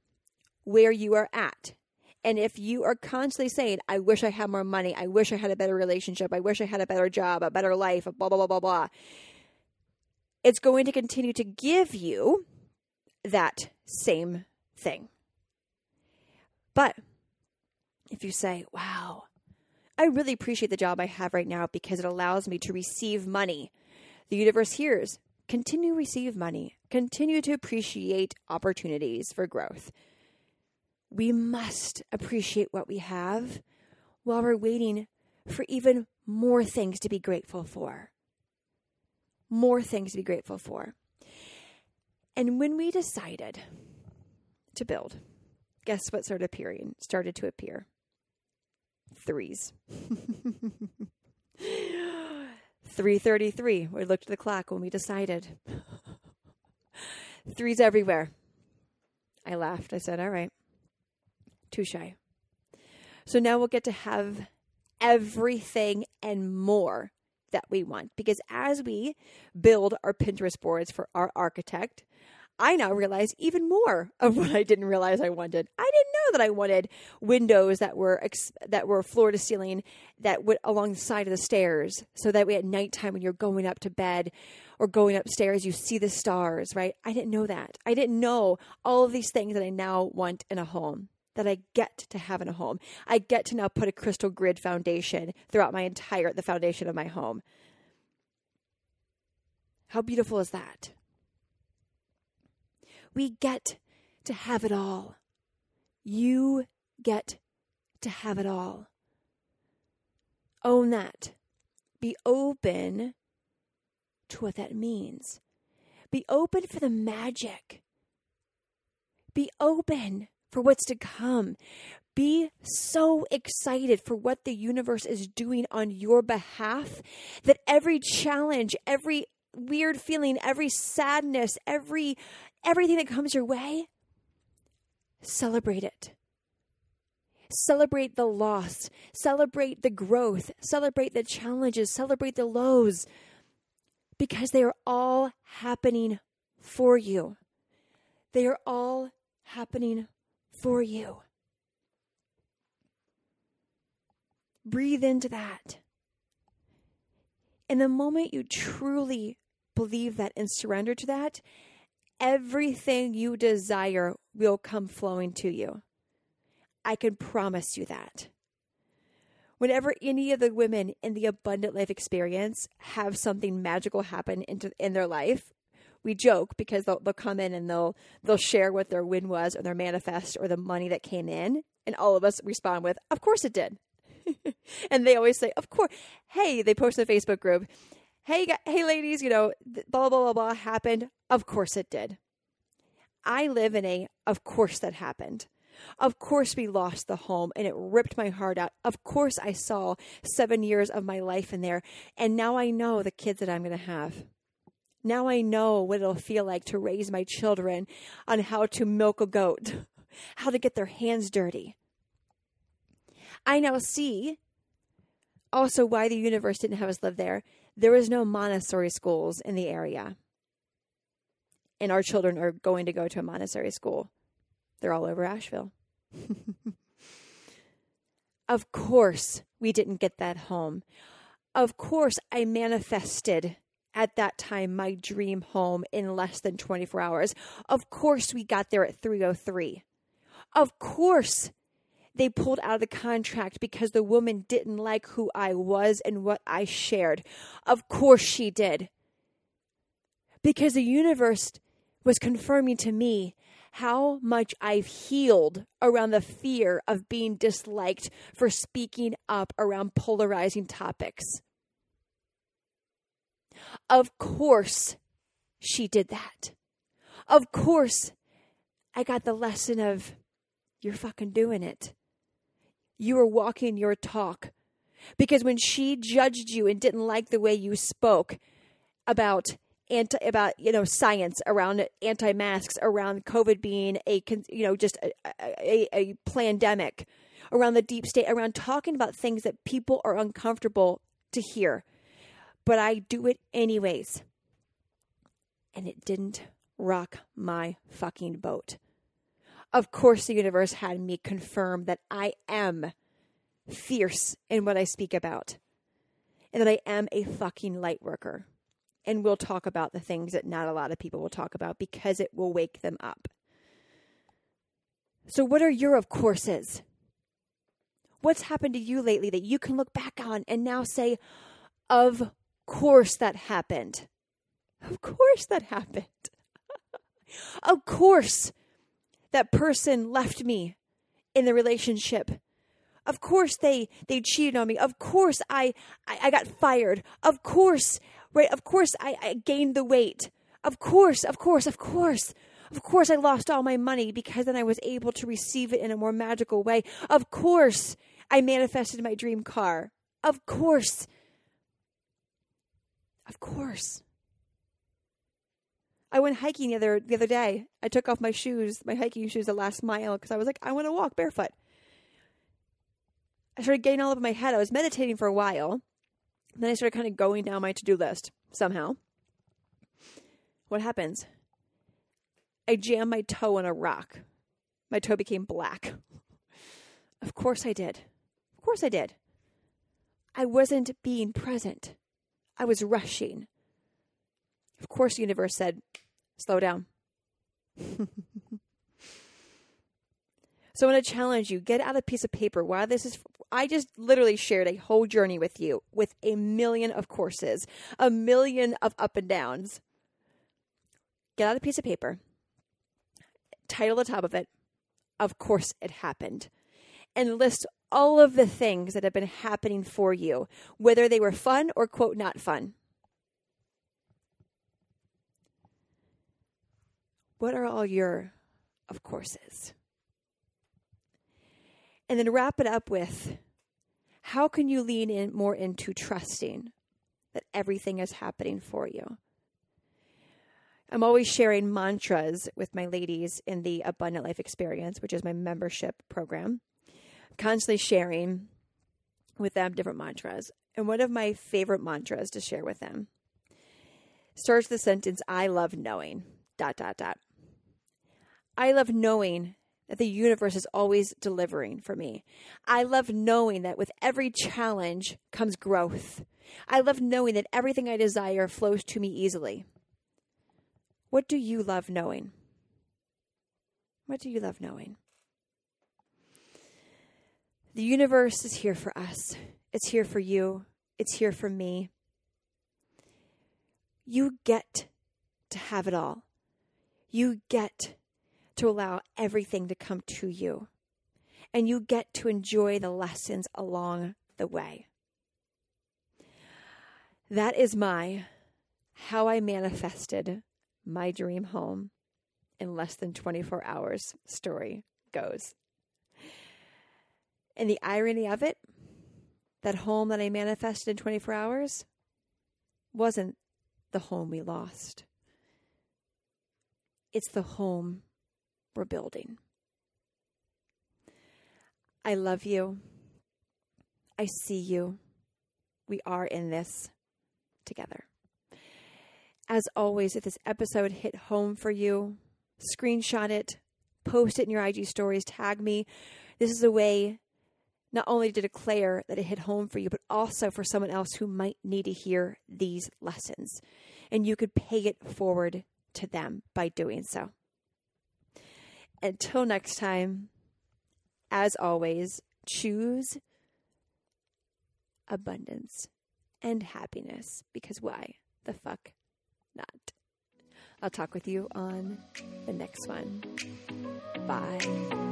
where you are at. And if you are constantly saying, I wish I had more money, I wish I had a better relationship, I wish I had a better job, a better life, blah, blah, blah, blah, blah, it's going to continue to give you that same thing. But if you say, wow, I really appreciate the job I have right now because it allows me to receive money, the universe hears, continue receive money, continue to appreciate opportunities for growth we must appreciate what we have while we're waiting for even more things to be grateful for. More things to be grateful for. And when we decided to build, guess what started appearing? Started to appear. Threes. 333. We looked at the clock when we decided. Threes everywhere. I laughed. I said, All right. Touche. So now we'll get to have everything and more that we want. Because as we build our Pinterest boards for our architect, I now realize even more of what I didn't realize I wanted. I didn't know that I wanted windows that were ex- that were floor to ceiling that went along the side of the stairs, so that way at nighttime when you're going up to bed or going upstairs, you see the stars. Right? I didn't know that. I didn't know all of these things that I now want in a home that I get to have in a home. I get to now put a crystal grid foundation throughout my entire the foundation of my home. How beautiful is that? We get to have it all. You get to have it all. Own that. Be open to what that means. Be open for the magic Be open for what's to come. Be so excited for what the universe is doing on your behalf that every challenge, every weird feeling, every sadness, every everything that comes your way, celebrate it. Celebrate the loss, celebrate the growth, celebrate the challenges, celebrate the lows because they are all happening for you. They are all happening for you. Breathe into that. And the moment you truly believe that and surrender to that, everything you desire will come flowing to you. I can promise you that. Whenever any of the women in the abundant life experience have something magical happen into, in their life, we joke because they'll, they'll come in and they'll they'll share what their win was or their manifest or the money that came in, and all of us respond with, "Of course it did." and they always say, "Of course." Hey, they post in the Facebook group, "Hey, hey, ladies, you know, blah blah blah blah happened. Of course it did." I live in a of course that happened. Of course, we lost the home and it ripped my heart out. Of course, I saw seven years of my life in there. And now I know the kids that I'm going to have. Now I know what it'll feel like to raise my children on how to milk a goat, how to get their hands dirty. I now see also why the universe didn't have us live there. There was no Montessori schools in the area. And our children are going to go to a Montessori school. They're all over Asheville. of course, we didn't get that home. Of course, I manifested at that time my dream home in less than 24 hours. Of course, we got there at 303. Of course, they pulled out of the contract because the woman didn't like who I was and what I shared. Of course, she did. Because the universe was confirming to me how much I've healed around the fear of being disliked for speaking up around polarizing topics. Of course, she did that. Of course, I got the lesson of you're fucking doing it. You are walking your talk. Because when she judged you and didn't like the way you spoke about anti about you know science around anti-masks around covid being a you know just a, a, a pandemic around the deep state around talking about things that people are uncomfortable to hear but i do it anyways and it didn't rock my fucking boat of course the universe had me confirm that i am fierce in what i speak about and that i am a fucking light worker and we'll talk about the things that not a lot of people will talk about because it will wake them up. So, what are your of courses? What's happened to you lately that you can look back on and now say, of course that happened? Of course that happened. of course that person left me in the relationship. Of course they they cheated on me. Of course I I, I got fired. Of course right? Of course, I, I gained the weight. Of course, of course, of course. Of course, I lost all my money because then I was able to receive it in a more magical way. Of course, I manifested my dream car. Of course. Of course. I went hiking the other the other day. I took off my shoes, my hiking shoes, the last mile because I was like, I want to walk barefoot. I started getting all over my head. I was meditating for a while, then I started kind of going down my to do list somehow. What happens? I jam my toe on a rock. My toe became black. Of course I did. Of course I did. I wasn't being present. I was rushing. Of course, the universe said, slow down. So I want to challenge you get out a piece of paper. While this is, I just literally shared a whole journey with you with a million of courses, a million of up and downs. Get out a piece of paper, title the top of it, Of course it happened, and list all of the things that have been happening for you, whether they were fun or, quote, not fun. What are all your of courses. And then wrap it up with how can you lean in more into trusting that everything is happening for you? I'm always sharing mantras with my ladies in the Abundant Life Experience, which is my membership program. Constantly sharing with them different mantras. And one of my favorite mantras to share with them starts the sentence I love knowing. Dot dot dot. I love knowing that the universe is always delivering for me. I love knowing that with every challenge comes growth. I love knowing that everything I desire flows to me easily. What do you love knowing? What do you love knowing? The universe is here for us. It's here for you. It's here for me. You get to have it all. You get to allow everything to come to you. And you get to enjoy the lessons along the way. That is my how I manifested my dream home in less than 24 hours story goes. And the irony of it, that home that I manifested in 24 hours wasn't the home we lost. It's the home we're building. I love you. I see you. We are in this together. As always, if this episode hit home for you, screenshot it, post it in your IG stories, tag me. This is a way not only to declare that it hit home for you, but also for someone else who might need to hear these lessons. And you could pay it forward to them by doing so. Until next time, as always, choose abundance and happiness because why the fuck not? I'll talk with you on the next one. Bye.